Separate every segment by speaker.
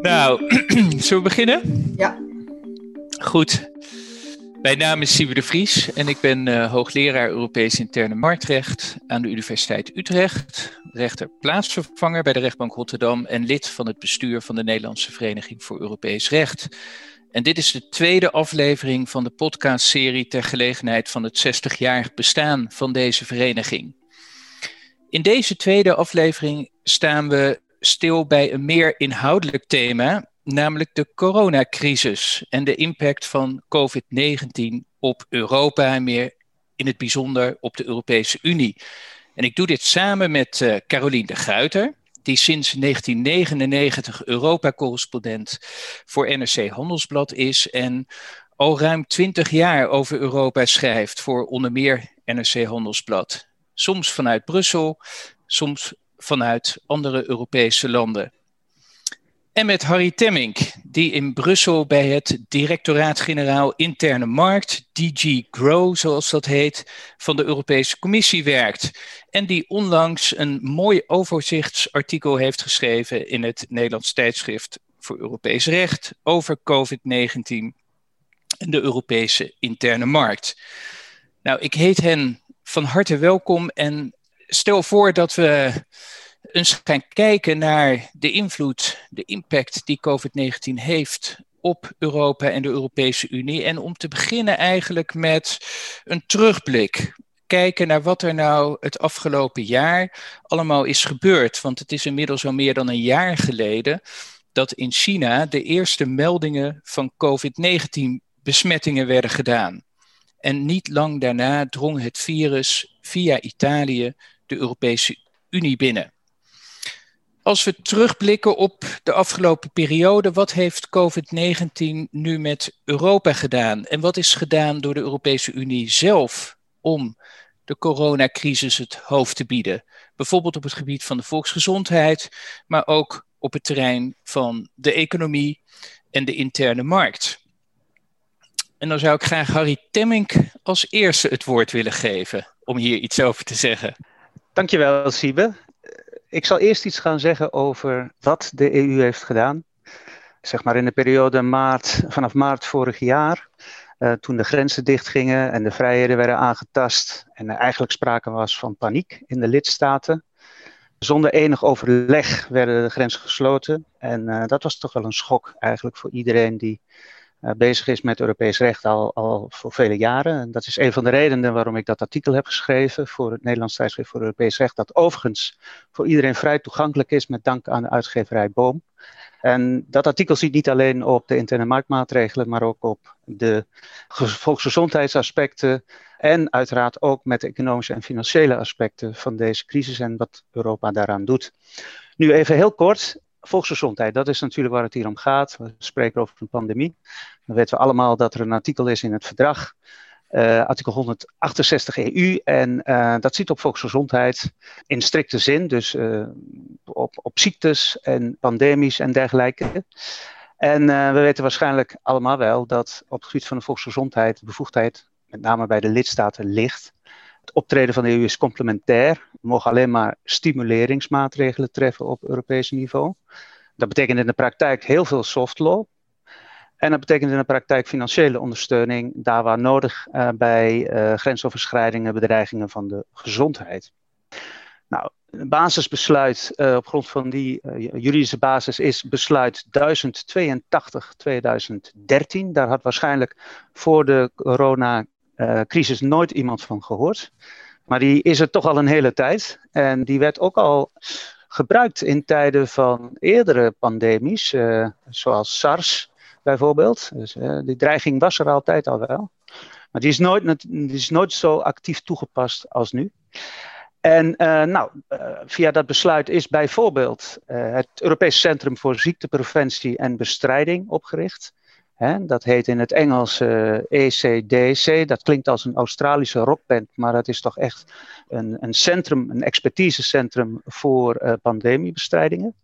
Speaker 1: Nou, zullen we beginnen?
Speaker 2: Ja.
Speaker 1: Goed. Mijn naam is Siebe de Vries en ik ben uh, hoogleraar Europees Interne Marktrecht aan de Universiteit Utrecht, rechter plaatsvervanger bij de rechtbank Rotterdam en lid van het bestuur van de Nederlandse Vereniging voor Europees Recht. En dit is de tweede aflevering van de podcastserie ter gelegenheid van het 60-jarig bestaan van deze vereniging. In deze tweede aflevering staan we stil bij een meer inhoudelijk thema, namelijk de coronacrisis en de impact van COVID-19 op Europa en meer in het bijzonder op de Europese Unie. En ik doe dit samen met uh, Carolien de Gruiter, die sinds 1999 Europa-correspondent voor NRC Handelsblad is en al ruim 20 jaar over Europa schrijft voor onder meer NRC Handelsblad. Soms vanuit Brussel, soms vanuit andere Europese landen. En met Harry Temmink, die in Brussel bij het Directoraat-Generaal Interne Markt, DG Grow zoals dat heet, van de Europese Commissie werkt. En die onlangs een mooi overzichtsartikel heeft geschreven in het Nederlands tijdschrift voor Europees Recht over COVID-19 en de Europese interne markt. Nou, ik heet hen van harte welkom en stel voor dat we eens gaan kijken naar de invloed, de impact die COVID-19 heeft op Europa en de Europese Unie. En om te beginnen eigenlijk met een terugblik. Kijken naar wat er nou het afgelopen jaar allemaal is gebeurd. Want het is inmiddels al meer dan een jaar geleden dat in China de eerste meldingen van COVID-19 besmettingen werden gedaan. En niet lang daarna drong het virus via Italië de Europese Unie binnen. Als we terugblikken op de afgelopen periode, wat heeft COVID-19 nu met Europa gedaan? En wat is gedaan door de Europese Unie zelf om de coronacrisis het hoofd te bieden? Bijvoorbeeld op het gebied van de volksgezondheid, maar ook op het terrein van de economie en de interne markt. En dan zou ik graag Harry Temmink als eerste het woord willen geven om hier iets over te zeggen.
Speaker 3: Dankjewel, Siebe ik zal eerst iets gaan zeggen over wat de EU heeft gedaan. Zeg maar in de periode maart, vanaf maart vorig jaar, uh, toen de grenzen dichtgingen en de vrijheden werden aangetast en er eigenlijk sprake was van paniek in de lidstaten. Zonder enig overleg werden de grenzen gesloten en uh, dat was toch wel een schok eigenlijk voor iedereen die bezig is met Europees recht al, al voor vele jaren. En dat is een van de redenen waarom ik dat artikel heb geschreven voor het Nederlands tijdschrift voor Europees recht, dat overigens voor iedereen vrij toegankelijk is met dank aan de uitgeverij Boom. En dat artikel ziet niet alleen op de interne marktmaatregelen, maar ook op de volksgezondheidsaspecten en uiteraard ook met de economische en financiële aspecten van deze crisis en wat Europa daaraan doet. Nu even heel kort, volksgezondheid, dat is natuurlijk waar het hier om gaat. We spreken over een pandemie. Dan weten we allemaal dat er een artikel is in het verdrag, uh, artikel 168 EU, en uh, dat ziet op volksgezondheid in strikte zin, dus uh, op, op ziektes en pandemisch en dergelijke. En we weten waarschijnlijk allemaal wel dat op het gebied van de volksgezondheid de bevoegdheid met name bij de lidstaten ligt. Het optreden van de EU is complementair. We mogen alleen maar stimuleringsmaatregelen treffen op Europees niveau. Dat betekent in de praktijk heel veel soft law. En dat betekent in de praktijk financiële ondersteuning, daar waar nodig uh, bij uh, grensoverschrijdingen, bedreigingen van de gezondheid. Nou, een basisbesluit uh, op grond van die juridische basis is besluit 1082-2013. Daar had waarschijnlijk voor de coronacrisis nooit iemand van gehoord. Maar die is er toch al een hele tijd. En die werd ook al gebruikt in tijden van eerdere pandemies, uh, zoals SARS bijvoorbeeld. Dus uh, die dreiging was er altijd al wel. Maar die is nooit, die is nooit zo actief toegepast als nu. En nou, via dat besluit is bijvoorbeeld het Europees Centrum voor Ziektepreventie en Bestrijding opgericht. Dat heet in het Engels uh, eh, ECDC. Dat klinkt als een Australische rockband, maar het is toch echt een, een centrum, een expertisecentrum voor uh, pandemiebestrijdingen.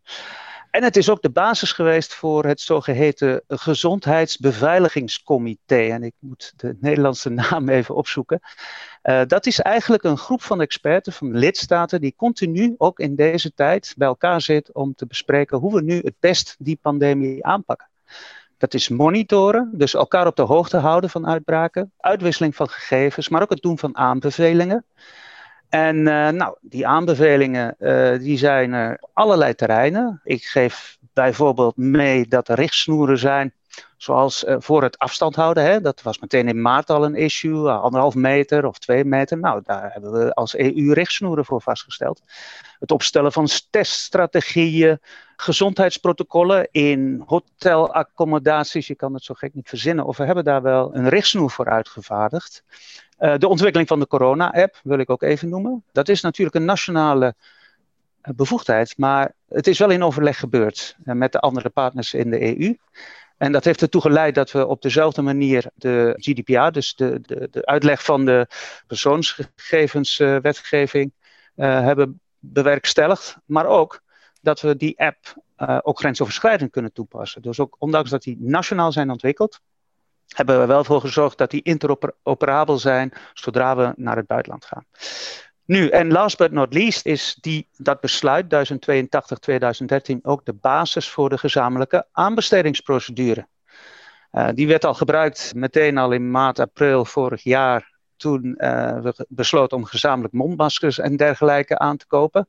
Speaker 3: En het is ook de basis geweest voor het zogeheten Gezondheidsbeveiligingscomité. En ik moet de Nederlandse naam even opzoeken. Uh, dat is eigenlijk een groep van experten, van lidstaten, die continu, ook in deze tijd, bij elkaar zit om te bespreken hoe we nu het best die pandemie aanpakken. Dat is monitoren, dus elkaar op de hoogte houden van uitbraken, uitwisseling van gegevens, maar ook het doen van aanbevelingen. En uh, nou, die aanbevelingen uh, die zijn er allerlei terreinen. Ik geef bijvoorbeeld mee dat er richtsnoeren zijn, zoals uh, voor het afstand houden. Hè. Dat was meteen in maart al een issue, anderhalf meter of twee meter. Nou, daar hebben we als EU richtsnoeren voor vastgesteld. Het opstellen van teststrategieën, gezondheidsprotocollen in hotelaccommodaties. Je kan het zo gek niet verzinnen. Of we hebben daar wel een richtsnoer voor uitgevaardigd. Uh, de ontwikkeling van de corona-app wil ik ook even noemen. Dat is natuurlijk een nationale bevoegdheid, maar het is wel in overleg gebeurd met de andere partners in de EU. En dat heeft ertoe geleid dat we op dezelfde manier de GDPR, dus de, de, de uitleg van de persoonsgegevenswetgeving, hebben bewerkstelligd. Maar ook dat we die app ook grensoverschrijdend kunnen toepassen. Dus ook ondanks dat die nationaal zijn ontwikkeld, hebben we wel voor gezorgd dat die interoperabel zijn zodra we naar het buitenland gaan. Nu, en last but not least is die, dat besluit 1082-2013 ook de basis voor de gezamenlijke aanbestedingsprocedure. Uh, die werd al gebruikt meteen al in maart, april vorig jaar, toen uh, we besloten om gezamenlijk mondmaskers en dergelijke aan te kopen.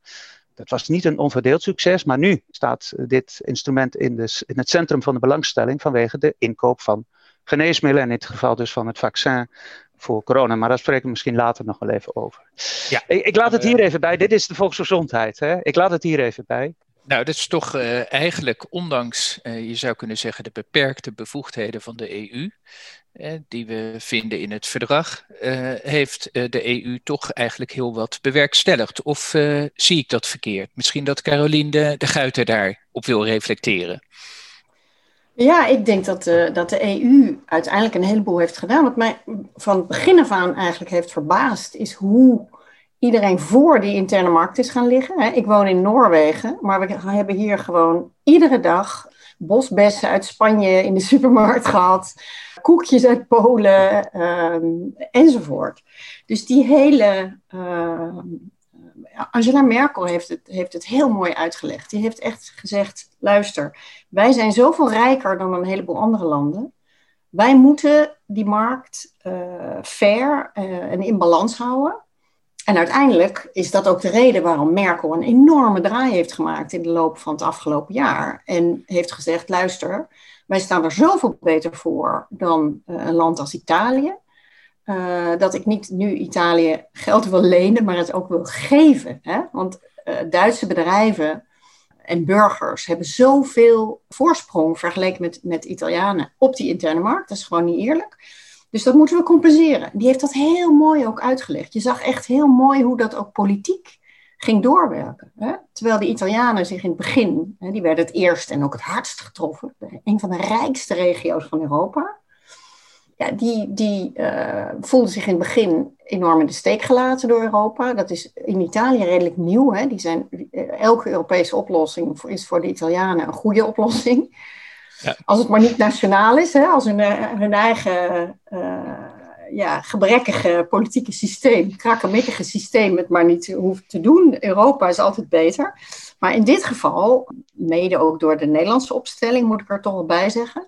Speaker 3: Dat was niet een onverdeeld succes, maar nu staat dit instrument in, in het centrum van de belangstelling vanwege de inkoop van geneesmiddelen en in dit geval dus van het vaccin voor corona. Maar daar spreken we misschien later nog wel even over. Ja. Ik, ik laat het hier even bij. Dit is de volksgezondheid. Hè? Ik laat het hier even bij.
Speaker 1: Nou, dat is toch uh, eigenlijk, ondanks, uh, je zou kunnen zeggen, de beperkte bevoegdheden van de EU, eh, die we vinden in het verdrag, heeft de EU toch eigenlijk heel wat bewerkstelligd. Of zie ik dat verkeerd? Misschien dat Caroline de, de Guiter daarop wil reflecteren.
Speaker 2: Ja, ik denk dat de, dat de EU uiteindelijk een heleboel heeft gedaan. Wat mij van het begin af aan eigenlijk heeft verbaasd, is hoe iedereen voor die interne markt is gaan liggen. Ik woon in Noorwegen, maar we hebben hier gewoon iedere dag bosbessen uit Spanje in de supermarkt gehad, koekjes uit Polen um, enzovoort. Dus die hele uh, Angela Merkel heeft het, heeft het heel mooi uitgelegd. Die heeft echt gezegd: luister, wij zijn zoveel rijker dan een heleboel andere landen. Wij moeten die markt uh, fair uh, en in balans houden. En uiteindelijk is dat ook de reden waarom Merkel een enorme draai heeft gemaakt in de loop van het afgelopen jaar. En heeft gezegd: luister, wij staan er zoveel beter voor dan uh, een land als Italië. Uh, dat ik niet nu Italië geld wil lenen, maar het ook wil geven. Hè? Want uh, Duitse bedrijven en burgers hebben zoveel voorsprong vergeleken met, met Italianen op die interne markt. Dat is gewoon niet eerlijk. Dus dat moeten we compenseren. Die heeft dat heel mooi ook uitgelegd. Je zag echt heel mooi hoe dat ook politiek ging doorwerken. Hè? Terwijl de Italianen zich in het begin, hè, die werden het eerst en ook het hardst getroffen, een van de rijkste regio's van Europa ja, die, die uh, voelden zich in het begin enorm in de steek gelaten door Europa. Dat is in Italië redelijk nieuw. Hè? Die zijn, eh, elke Europese oplossing is voor de Italianen een goede oplossing. Ja. Als het maar niet nationaal is, hè? als hun, eh, hun eigen uh, ja, gebrekkige politieke systeem, krakkemikkige systeem het maar niet hoeft te doen. Europa is altijd beter. Maar in dit geval, mede ook door de Nederlandse opstelling, moet ik er toch wel bij zeggen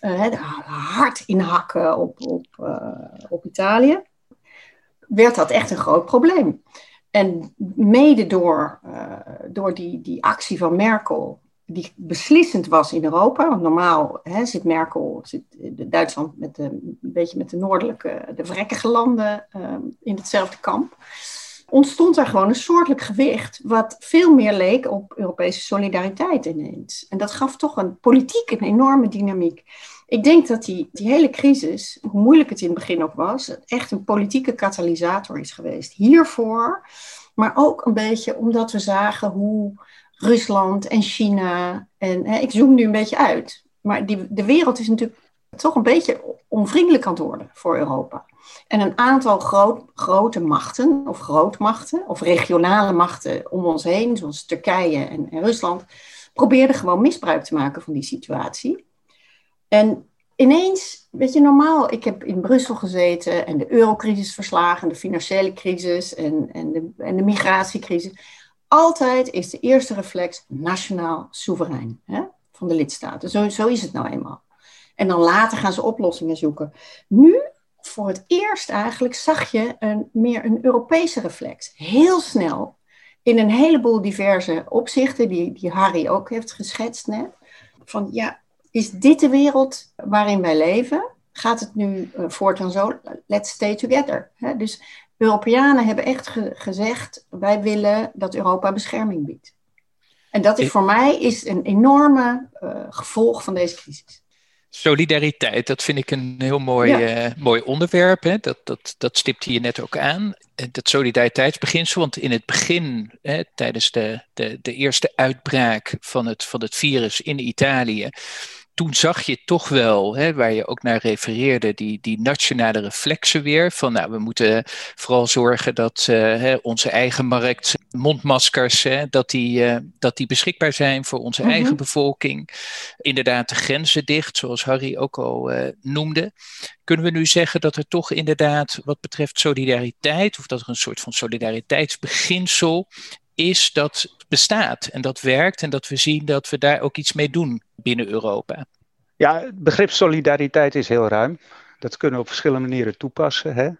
Speaker 2: hard inhakken op, op, uh, op Italië, werd dat echt een groot probleem. En mede door, uh, door die, die actie van Merkel, die beslissend was in Europa, want normaal hè, zit Merkel, zit Duitsland met de, een beetje met de noordelijke, de vrekkige landen in hetzelfde kamp ontstond er gewoon een soortelijk gewicht, wat veel meer leek op Europese solidariteit ineens. En dat gaf toch een politiek een enorme dynamiek. Ik denk dat die, die hele crisis, hoe moeilijk het in het begin ook was, echt een politieke katalysator is geweest. Hiervoor, maar ook een beetje omdat we zagen hoe Rusland en China, en hè, ik zoom nu een beetje uit, maar die, de wereld is natuurlijk toch een beetje onvriendelijk het worden voor Europa. En een aantal groot, grote machten, of grootmachten, of regionale machten om ons heen, zoals Turkije en, Rusland, probeerde gewoon misbruik te maken van die situatie. En ineens, weet je, normaal, ik heb in Brussel gezeten en de eurocrisis verslagen, de financiële crisis en, en, de, en de migratiecrisis. Altijd is de eerste reflex nationaal soeverein hè, van de lidstaten. Zo, zo is het nou eenmaal. En dan later gaan ze oplossingen zoeken. Nu, voor het eerst eigenlijk, zag je een, meer een Europese reflex. Heel snel, in een heleboel diverse opzichten, die, die Harry ook heeft geschetst net. Van ja, is dit de wereld waarin wij leven? Gaat het nu uh, voortaan zo? Let's stay together. Hè? Dus Europeanen hebben echt gezegd: wij willen dat Europa bescherming biedt. En dat is voor mij is een enorme uh, gevolg van deze crisis.
Speaker 1: Solidariteit, dat vind ik een heel mooi, ja. uh, mooi onderwerp. Hè? Dat, dat, dat stipte je net ook aan. Dat solidariteitsbeginsel, want in het begin, hè, tijdens de, de, de eerste uitbraak van het, van het virus in Italië, toen zag je toch wel, hè, waar je ook naar refereerde, die, die nationale reflexen weer. Van nou, we moeten vooral zorgen dat uh, hè, onze eigen markt, mondmaskers, hè, dat, die, uh, dat die beschikbaar zijn voor onze mm -hmm. eigen bevolking. Inderdaad, de grenzen dicht, zoals Harry ook al uh, noemde. Kunnen we nu zeggen dat er toch inderdaad, wat betreft solidariteit, of dat er een soort van solidariteitsbeginsel is dat bestaat en dat werkt en dat we zien dat we daar ook iets mee doen binnen Europa.
Speaker 3: Ja, het begrip solidariteit is heel ruim. Dat kunnen we op verschillende manieren toepassen. Hè?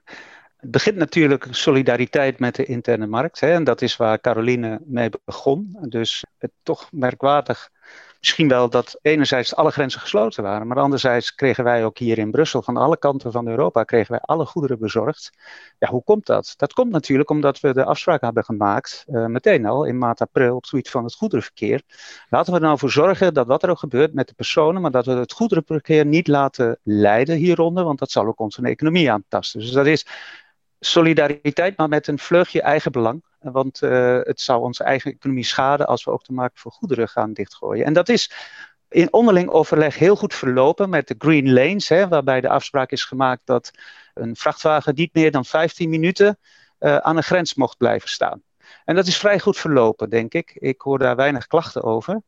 Speaker 3: Het begint natuurlijk solidariteit met de interne markt. Hè? En dat is waar Caroline mee begon. Dus het toch merkwaardig misschien wel dat enerzijds alle grenzen gesloten waren, maar anderzijds kregen wij ook hier in Brussel van alle kanten van Europa kregen wij alle goederen bezorgd. Ja, hoe komt dat? Dat komt natuurlijk omdat we de afspraak hebben gemaakt, uh, meteen al in maart, april, op het gebied van het goederenverkeer. Laten we er nou voor zorgen dat wat er ook gebeurt met de personen, maar dat we het goederenverkeer niet laten leiden hieronder, want dat zal ook onze economie aantasten. Dus dat is solidariteit, maar met een vleugje eigen belang. Want uh, het zou onze eigen economie schaden als we ook de markt voor goederen gaan dichtgooien. En dat is in onderling overleg heel goed verlopen met de Green Lanes, hè, waarbij de afspraak is gemaakt dat een vrachtwagen niet meer dan 15 minuten uh, aan een grens mocht blijven staan. En dat is vrij goed verlopen, denk ik. Ik hoor daar weinig klachten over.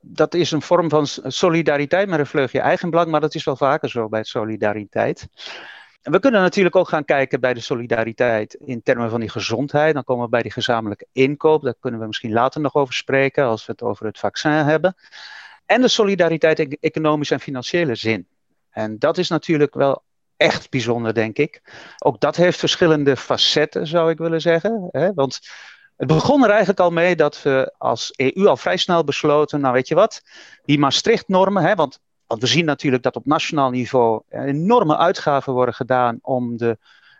Speaker 3: Dat is een vorm van solidariteit met een vleugje eigenbelang, maar dat is wel vaker zo bij solidariteit. We kunnen natuurlijk ook gaan kijken bij de solidariteit in termen van die gezondheid. Dan komen we bij die gezamenlijke inkoop. Daar kunnen we misschien later nog over spreken als we het over het vaccin hebben. En de solidariteit in economische en financiële zin. En dat is natuurlijk wel echt bijzonder, denk ik. Ook dat heeft verschillende facetten, zou ik willen zeggen. Hè? Want het begon er eigenlijk al mee dat we als EU al vrij snel besloten, nou weet je wat, die Maastricht-normen, want want we zien natuurlijk dat op nationaal niveau enorme uitgaven worden gedaan om de,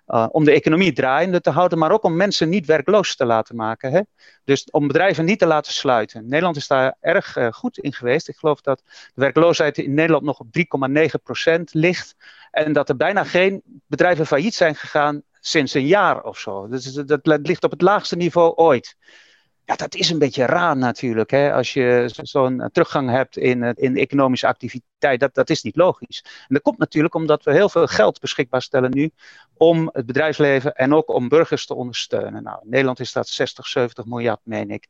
Speaker 3: uh, om de economie draaiende te houden, maar ook om mensen niet werkloos te laten maken. Hè? Dus om bedrijven niet te laten sluiten. Nederland is daar erg uh, goed in geweest. Ik geloof dat de werkloosheid in Nederland nog op 3,9% ligt. En dat er bijna geen bedrijven failliet zijn gegaan sinds een jaar of zo. Dus dat ligt op het laagste niveau ooit. Ja, dat is een beetje raar natuurlijk. Hè? Als je zo'n teruggang hebt in, in economische activiteit, dat, dat is niet logisch. En dat komt natuurlijk omdat we heel veel geld beschikbaar stellen nu om het bedrijfsleven en ook om burgers te ondersteunen. Nou, in Nederland is dat 60, 70 miljard, meen ik.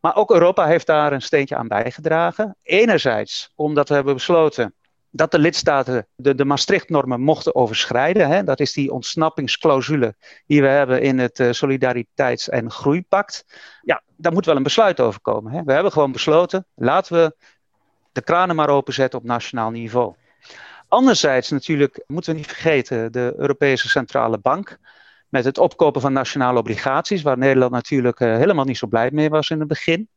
Speaker 3: Maar ook Europa heeft daar een steentje aan bijgedragen. Enerzijds omdat we hebben besloten dat de lidstaten de, de Maastricht-normen mochten overschrijden. Hè? Dat is die ontsnappingsclausule die we hebben in het uh, Solidariteits- en Groeipact. Ja, daar moet wel een besluit over komen. Hè? We hebben gewoon besloten, laten we de kranen maar openzetten op nationaal niveau. Anderzijds natuurlijk, moeten we niet vergeten, de Europese Centrale Bank. Met het opkopen van nationale obligaties, waar Nederland natuurlijk uh, helemaal niet zo blij mee was in het begin.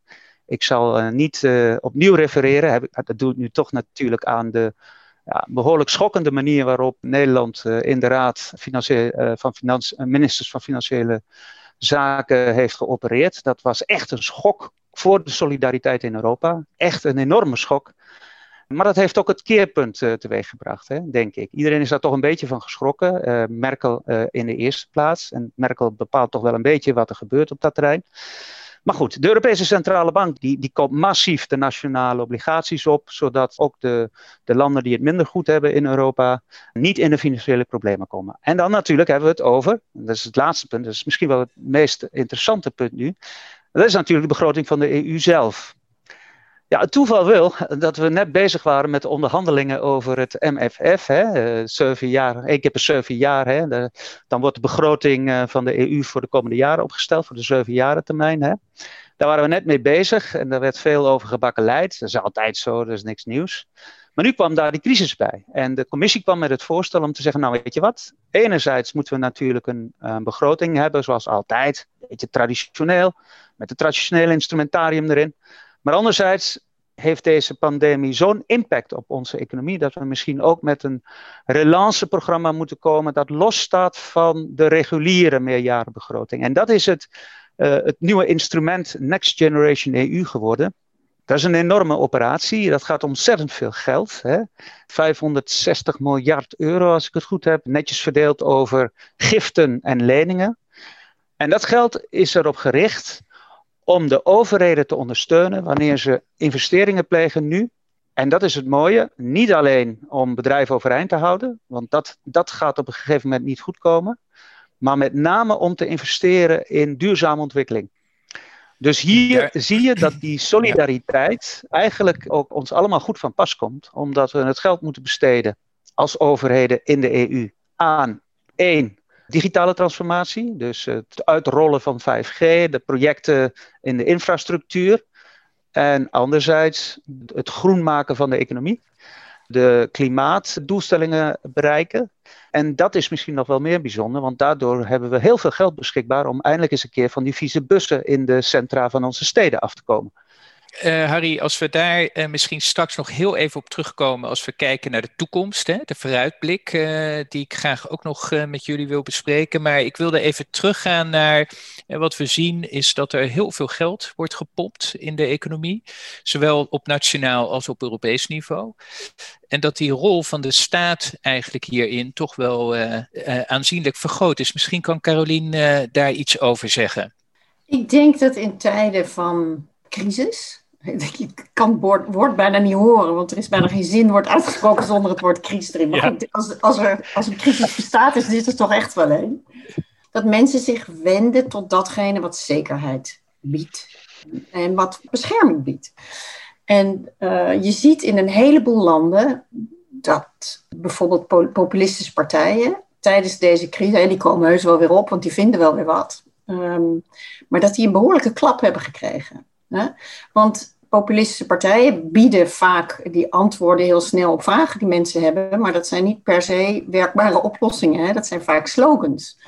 Speaker 3: Ik zal uh, niet uh, opnieuw refereren. Heb, dat doe ik nu toch natuurlijk aan de ja, behoorlijk schokkende manier waarop Nederland uh, in de Raad van ministers van Financiële Zaken heeft geopereerd. Dat was echt een schok voor de solidariteit in Europa. Echt een enorme schok. Maar dat heeft ook het keerpunt uh, teweeggebracht, denk ik. Iedereen is daar toch een beetje van geschrokken. Merkel in de eerste plaats. En Merkel bepaalt toch wel een beetje wat er gebeurt op dat terrein. Maar goed, de Europese Centrale Bank die, die koopt massief de nationale obligaties op, zodat ook de, de landen die het minder goed hebben in Europa niet in de financiële problemen komen. En dan natuurlijk hebben we het over, dat is het laatste punt, dat is misschien wel het meest interessante punt nu, dat is natuurlijk de begroting van de EU zelf. Ja, het toeval wil dat we net bezig waren met onderhandelingen over het MFF. Hè, zeven jaar, één keer per zeven jaar. Hè, dan wordt de begroting van de EU voor de komende jaren opgesteld, voor de zeven jaren termijn. Hè. Daar waren we net mee bezig en daar werd veel over gebakkeleid. Dat is altijd zo, dat is niks nieuws. Maar nu kwam daar die crisis bij. En de commissie kwam met het voorstel om te zeggen: Nou, weet je wat? Enerzijds moeten we natuurlijk een, een begroting hebben, zoals altijd. Een beetje traditioneel, met het traditionele instrumentarium erin. Maar anderzijds heeft deze pandemie zo'n impact op onze economie dat we misschien ook met een relanceprogramma moeten komen dat losstaat van de reguliere meerjarenbegroting. En dat is het, uh, het nieuwe instrument Next Generation EU geworden. Dat is een enorme operatie. Dat gaat ontzettend veel geld. Hè? 560 miljard euro, als ik het goed heb. Netjes verdeeld over giften en leningen. En dat geld is erop gericht om de overheden te ondersteunen wanneer ze investeringen plegen nu. En dat is het mooie. Niet alleen om bedrijven overeind te houden, want dat, dat gaat op een gegeven moment niet goed komen. Maar met name om te investeren in duurzame ontwikkeling. Dus hier zie je dat die solidariteit eigenlijk ook ons allemaal goed van pas komt, omdat we het geld moeten besteden als overheden in de EU aan één digitale transformatie, dus het uitrollen van 5G, de projecten in de infrastructuur, en anderzijds het groen maken van de economie, de klimaatdoelstellingen bereiken. En dat is misschien nog wel meer bijzonder, want daardoor hebben we heel veel geld beschikbaar om eindelijk eens een keer van die vieze bussen in de centra van onze steden af te komen.
Speaker 1: Uh, Harry, als we daar uh, misschien straks nog heel even op terugkomen als we kijken naar de toekomst, hè, de vooruitblik, uh, die ik graag ook nog met jullie wil bespreken. Maar ik wilde even teruggaan naar wat we zien, is dat er heel veel geld wordt gepompt in de economie, zowel op nationaal als op Europees niveau. En dat die rol van de staat eigenlijk hierin toch wel aanzienlijk vergroot is. Misschien kan Carolien daar iets over zeggen.
Speaker 2: Ik denk dat in tijden van crisis. Ik kan het woord, bijna niet horen, want er is bijna geen zin wordt uitgesproken zonder het woord crisis erin. Maar als, als, er, als een crisis bestaat, is dit er toch echt wel een. Dat mensen zich wenden tot datgene wat zekerheid biedt en wat bescherming biedt. En uh, je ziet in een heleboel landen dat bijvoorbeeld populistische partijen tijdens deze crisis, en die komen heus wel weer op, want die vinden wel weer wat, um, maar dat die een behoorlijke klap hebben gekregen. Hè? Want populistische partijen bieden vaak die antwoorden heel snel op vragen die mensen hebben, maar dat zijn niet per se werkbare oplossingen. Hè? Dat zijn vaak slogans.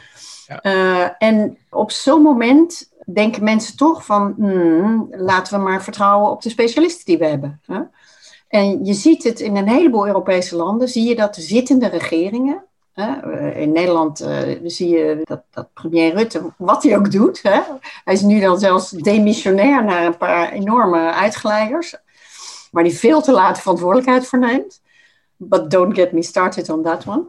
Speaker 2: Ja. Uh, en op zo'n moment denken mensen toch van, hmm, laten we maar vertrouwen op de specialisten die we hebben. Hè? En je ziet het in een heleboel Europese landen, zie je dat de zittende regeringen eh, in Nederland uh, zie je dat, dat, premier Rutte, wat hij ook doet, hè? hij is nu dan zelfs demissionair naar een paar enorme uitgeleiders, waar hij veel te laat verantwoordelijkheid voor neemt. But don't get me started on that one.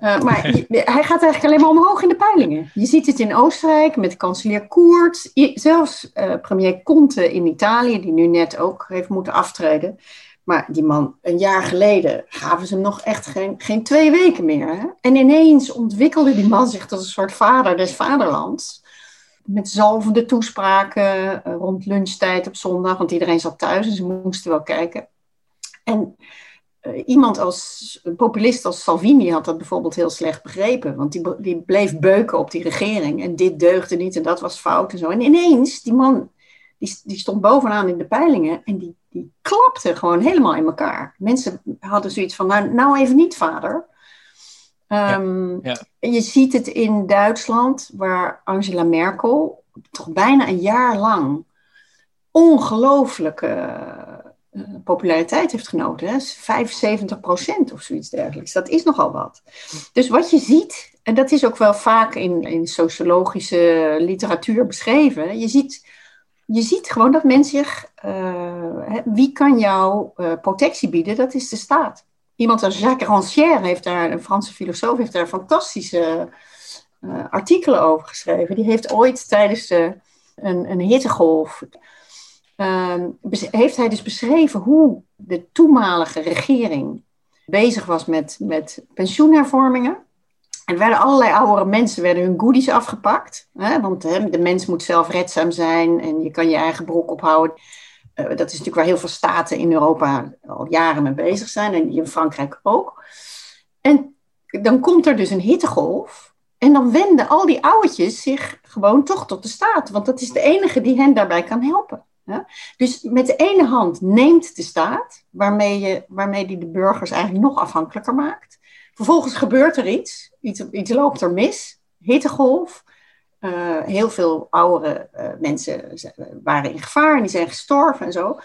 Speaker 2: Uh, maar hij gaat eigenlijk alleen maar omhoog in de peilingen. Je ziet het in Oostenrijk met kanselier Koert, zelfs premier Conte in Italië, die nu net ook heeft moeten aftreden. Maar die man, een jaar geleden gaven ze hem nog echt geen, geen twee weken meer. Hè? En ineens ontwikkelde die man zich tot een soort vader des vaderlands. Met zalvende toespraken eh, rond lunchtijd op zondag, want iedereen zat thuis en ze moesten wel kijken. En uh, iemand als, een populist als Salvini had dat bijvoorbeeld heel slecht begrepen. Want die, die bleef beuken op die regering. En dit deugde niet en dat was fout en zo. En ineens, die man die, die stond bovenaan in de peilingen en die, die klapte gewoon helemaal in elkaar. Mensen hadden zoiets van, nou, nou even niet, vader. Um, ja, Je ziet het in Duitsland, waar Angela Merkel toch bijna een jaar lang ongelooflijke uh, populariteit heeft genoten. Hè? 75 procent of zoiets dergelijks. Dat is nogal wat. Dus wat je ziet, en dat is ook wel vaak in, in sociologische literatuur beschreven, je ziet je ziet gewoon dat men zich, uh, wie kan jou uh, protectie bieden? Dat is de staat. Iemand als Jacques Rancière heeft daar, een Franse filosoof, heeft daar fantastische uh, artikelen over geschreven. Die heeft ooit tijdens de, een, een hittegolf, ehm, heeft hij dus beschreven hoe de toenmalige regering bezig was met, met pensioenhervormingen. Er werden allerlei oudere mensen werden hun goodies afgepakt. Hè? Want hè, de mens moet zelfredzaam zijn en je kan je eigen broek ophouden. dat is natuurlijk waar heel veel staten in Europa al jaren mee bezig zijn en in Frankrijk ook. En dan komt er dus een hittegolf. En dan wenden al die ouwetjes zich gewoon toch tot de staat. Want dat is de enige die hen daarbij kan helpen. Dus met de ene hand neemt de staat, waarmee, je, waarmee die de burgers eigenlijk nog afhankelijker maakt. Vervolgens gebeurt er iets, iets, iets loopt er mis, hittegolf. Uh, heel veel oudere uh, mensen waren in gevaar en die zijn gestorven en zo.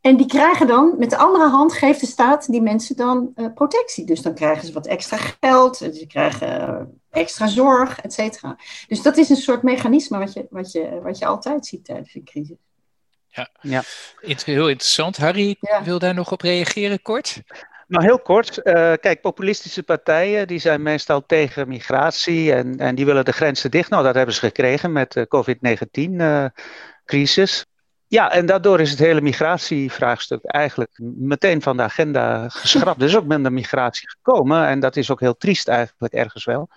Speaker 2: En die krijgen dan, met de andere hand geeft de staat die mensen dan uh, protectie. Dus dan krijgen ze wat extra geld, ze krijgen extra zorg, et cetera. Dus dat is een soort mechanisme wat je, wat je, wat je altijd ziet tijdens een crisis.
Speaker 1: Ja, ja. heel interessant. Harry wil daar nog op reageren, kort?
Speaker 3: Nou, heel kort. Uh, kijk, populistische partijen die zijn meestal tegen migratie en, en die willen de grenzen dicht. Nou, dat hebben ze gekregen met de COVID-19-crisis. Uh, ja, en daardoor is het hele migratievraagstuk eigenlijk meteen van de agenda geschrapt. er is ook minder migratie gekomen en dat is ook heel triest eigenlijk ergens wel.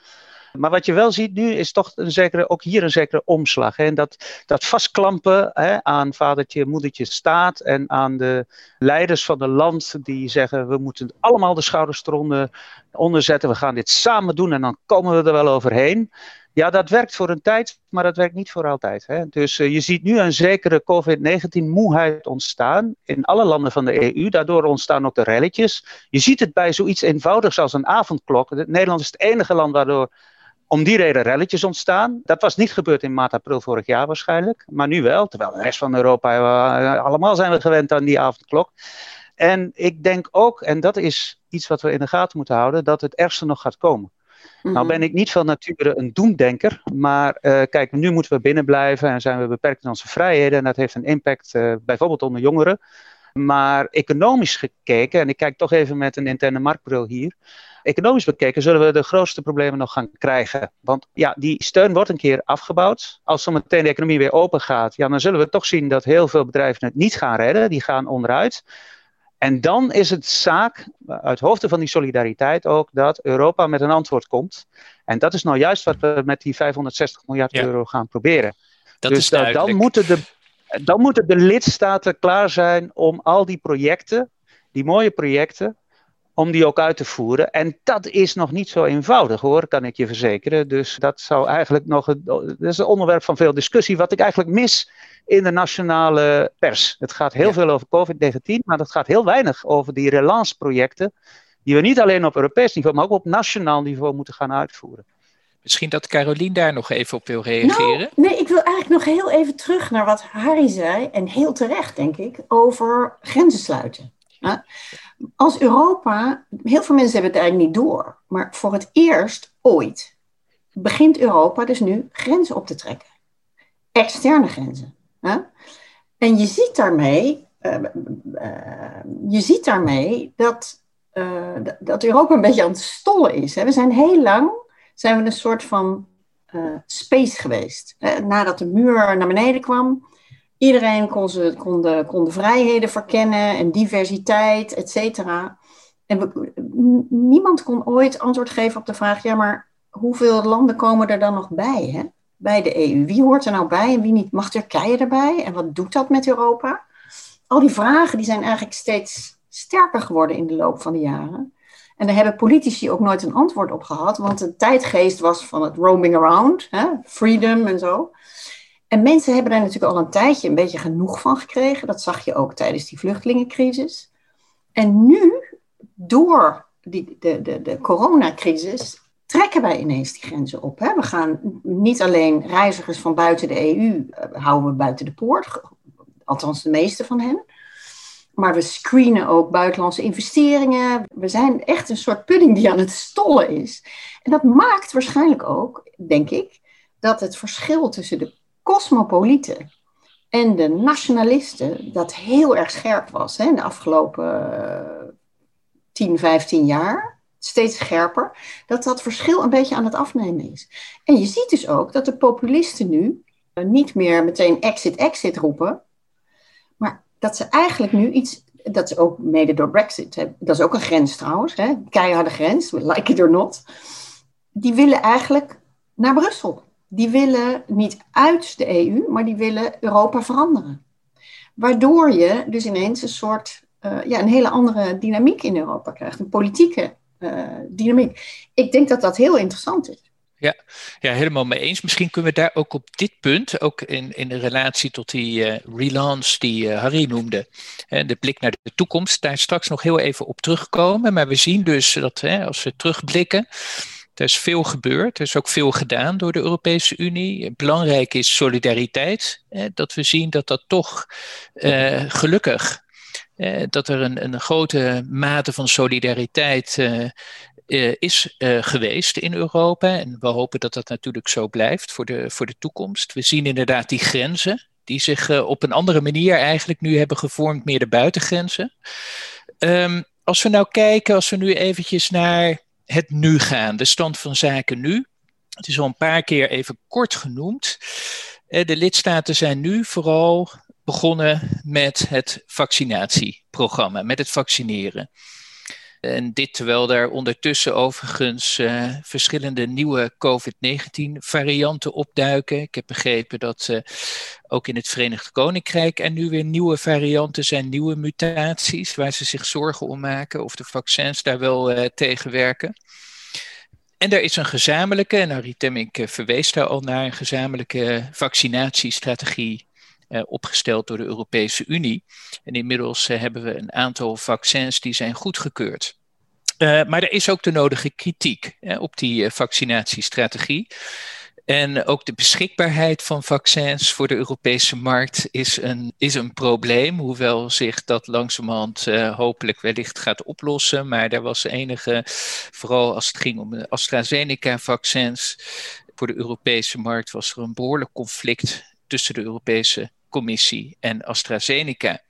Speaker 3: Maar wat je wel ziet nu is toch een zekere, ook hier een zekere omslag. Hè? En dat, dat vastklampen hè, aan vadertje, moedertje staat en aan de leiders van het land die zeggen we moeten allemaal de schouders eronder onderzetten. We gaan dit samen doen en dan komen we er wel overheen. Ja, dat werkt voor een tijd, maar dat werkt niet voor altijd. Hè? Dus uh, je ziet nu een zekere COVID-19-moeheid ontstaan in alle landen van de EU. Daardoor ontstaan ook de relletjes. Je ziet het bij zoiets eenvoudigs als een avondklok. Nederland is het enige land waardoor om die reden relletjes ontstaan. Dat was niet gebeurd in maart, april vorig jaar waarschijnlijk. Maar nu wel, terwijl de rest van Europa, uh, allemaal zijn we gewend aan die avondklok. En ik denk ook, en dat is iets wat we in de gaten moeten houden, dat het ergste nog gaat komen. Nou mhm. ben ik niet van nature een doemdenker, maar uh, kijk, nu moeten we binnen blijven en zijn we beperkt in onze vrijheden. En dat heeft een impact uh, bijvoorbeeld onder jongeren. Maar economisch gekeken, en ik kijk toch even met een interne marktbril hier. Economisch bekeken zullen we de grootste problemen nog gaan krijgen. Want ja, die steun wordt een keer afgebouwd. Als zometeen de economie weer open gaat, ja, dan zullen we toch zien dat heel veel bedrijven het niet gaan redden. Die gaan onderuit. En dan is het zaak, uit hoofde van die solidariteit ook, dat Europa met een antwoord komt. En dat is nou juist wat we met die 560 miljard euro gaan proberen.
Speaker 1: Dat dus is dan,
Speaker 3: moeten de, dan moeten de lidstaten klaar zijn om al die projecten, die mooie projecten, om die ook uit te voeren. En dat is nog niet zo eenvoudig hoor, kan ik je verzekeren. Dus dat zou eigenlijk nog, een, dat is een onderwerp van veel discussie, wat ik eigenlijk mis in de nationale pers. Het gaat heel veel over COVID-19, maar het gaat heel weinig over die relance-projecten, die we niet alleen op Europees niveau, maar ook op nationaal niveau moeten gaan uitvoeren.
Speaker 1: Misschien dat Carolien daar nog even op wil reageren. Nou,
Speaker 2: nee, ik wil eigenlijk nog heel even terug naar wat Harry zei, en heel terecht denk ik, over grenzen sluiten. Als Europa, heel veel mensen hebben het eigenlijk niet door, maar voor het eerst ooit begint Europa dus nu grenzen op te trekken. Externe grenzen. En je ziet daarmee, uh, uh, je ziet daarmee dat, uh, dat Europa een beetje aan het stollen is. Hè? We zijn heel lang zijn we een soort van space geweest. Nadat de muur naar beneden kwam, iedereen kon, ze, kon, de, kon de vrijheden verkennen en diversiteit, et cetera. En niemand kon ooit antwoord geven op de vraag: ja, maar hoeveel landen komen er dan nog bij? Hè? bij de EU? Wie hoort er nou bij en wie niet? Mag Turkije erbij? En wat doet dat met Europa? Al die vragen die zijn eigenlijk steeds sterker geworden in de loop van de jaren. En daar hebben politici ook nooit een antwoord op gehad, want de tijdgeest was van het roaming around, hè? freedom en zo. En mensen hebben daar natuurlijk al een tijdje een beetje genoeg van gekregen. Dat zag je ook tijdens die vluchtelingencrisis. En nu, door die, de, de, de coronacrisis, trekken wij ineens die grenzen op. Hè? We gaan niet alleen reizigers van buiten de EU eh, houden we buiten de poort, althans de meeste van hen. Maar we screenen ook buitenlandse investeringen. We zijn echt een soort pudding die aan het stollen is. En dat maakt waarschijnlijk ook, denk ik, dat het verschil tussen de cosmopolieten en de nationalisten, dat heel erg scherp was hè, de afgelopen 10, eh, 15 jaar steeds scherper, dat dat verschil een beetje aan het afnemen is. En je ziet dus ook dat de populisten nu eh, niet meer meteen exit, exit roepen, maar dat ze eigenlijk nu iets, dat is ook mede door Brexit, hè, dat is ook een grens trouwens, hè, keiharde grens, like it or not, die willen eigenlijk naar Brussel. Die willen niet uit de EU, maar die willen Europa veranderen. Waardoor je dus ineens een soort, uh, ja, een hele andere dynamiek in Europa krijgt. Een politieke uh, dynamiek. Ik denk dat dat heel interessant is.
Speaker 1: Ja, ja, helemaal mee eens. Misschien kunnen we daar ook op dit punt, ook in, in relatie tot die uh, relance die Harry noemde, hè, de blik naar de toekomst, daar straks nog heel even op terugkomen. Maar we zien dus dat hè, als we terugblikken, er is veel gebeurd, er is ook veel gedaan door de Europese Unie. Belangrijk is solidariteit, dat we zien dat dat toch uh, gelukkig dat er een, een, grote mate van solidariteit uh, is geweest in Europa. En we hopen dat dat natuurlijk zo blijft voor de, voor de toekomst. We zien inderdaad die grenzen, die zich op een andere manier eigenlijk nu hebben gevormd, meer de buitengrenzen. Um, als we nou kijken, als we nu eventjes naar het nu gaan, de stand van zaken nu. Het is al een paar keer even kort genoemd. De lidstaten zijn nu vooral begonnen met het vaccinatieprogramma, met het vaccineren. En dit terwijl daar ondertussen overigens uh, verschillende nieuwe COVID-19-varianten opduiken. Ik heb begrepen dat uh, ook in het Verenigd Koninkrijk er nu weer nieuwe varianten zijn, nieuwe mutaties, waar ze zich zorgen om maken of de vaccins daar wel uh, tegen werken. En er is een gezamenlijke, en Harry Temmink verwees daar al naar, een gezamenlijke vaccinatiestrategie opgesteld door de Europese Unie. En inmiddels uh, hebben we een aantal vaccins die zijn goedgekeurd. Uh, maar er is ook de nodige kritiek op die vaccinatiestrategie. En ook de beschikbaarheid van vaccins voor de Europese markt is een, is een probleem, hoewel zich dat langzamerhand hopelijk wellicht gaat oplossen. Maar er was enige, vooral als het ging om de AstraZeneca-vaccins, voor de Europese markt was er een behoorlijk conflict tussen de Europese Commissie en AstraZeneca.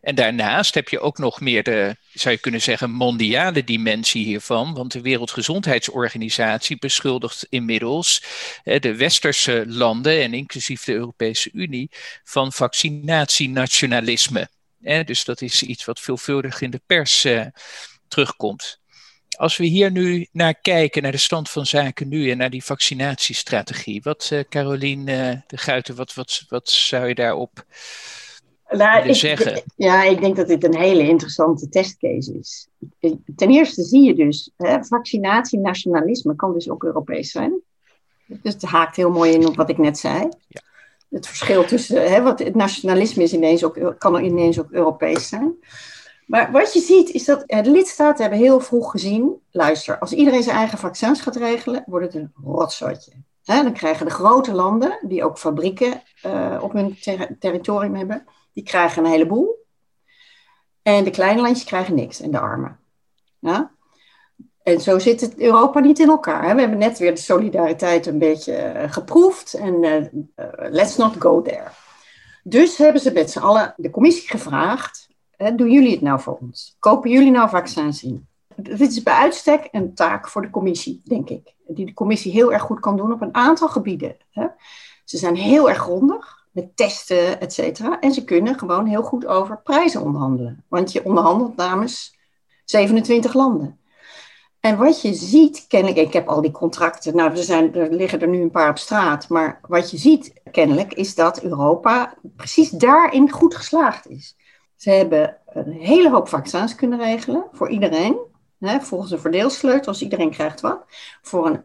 Speaker 1: En daarnaast heb je ook nog meer de, zou je kunnen zeggen, mondiale dimensie hiervan. Want de Wereldgezondheidsorganisatie beschuldigt inmiddels de westerse landen en inclusief de Europese Unie van vaccinatienationalisme. Dus dat is iets wat veelvuldig in de pers eh, terugkomt. Als we hier nu naar kijken, naar de stand van zaken nu en naar die vaccinatiestrategie. Wat, uh, Carolien uh, de Guiten, wat, wat, wat zou je daarop nou, ik, zeggen?
Speaker 2: Ja, ik denk dat dit een hele interessante testcase is. Ten eerste zie je dus, hè, vaccinatie-nationalisme kan dus ook Europees zijn. Dus het haakt heel mooi in op wat ik net zei. Ja. Het verschil tussen, hè, wat het nationalisme is ineens ook, kan ineens ook Europees zijn. Maar wat je ziet is dat de lidstaten hebben heel vroeg gezien, luister, als iedereen zijn eigen vaccins gaat regelen, wordt het een rotzotje. dan krijgen de grote landen, die ook fabrieken uh, op hun ter territorium hebben, die krijgen een heleboel. En de kleine landjes krijgen niks en de armen. Ja? En zo zit het Europa niet in elkaar. Hè? We hebben net weer de solidariteit een beetje uh, geproefd en uh, let's not go there. Dus hebben ze met z'n allen de commissie gevraagd doen jullie het nou voor ons? Kopen jullie nou vaccins in? Dit is bij uitstek een taak voor de commissie, denk ik. Die de commissie heel erg goed kan doen op een aantal gebieden. Hè. Ze zijn heel erg grondig met testen, et cetera. En ze kunnen gewoon heel goed over prijzen onderhandelen. Want je onderhandelt namens 27 landen. En wat je ziet, kennelijk, ik heb al die contracten, nou, zijn, er liggen er nu een paar op straat, maar wat je ziet kennelijk is dat Europa precies daarin goed geslaagd is. Ze hebben een hele hoop vaccins kunnen regelen voor iedereen. Hè, volgens een verdeelsleutel, als iedereen krijgt wat. Voor een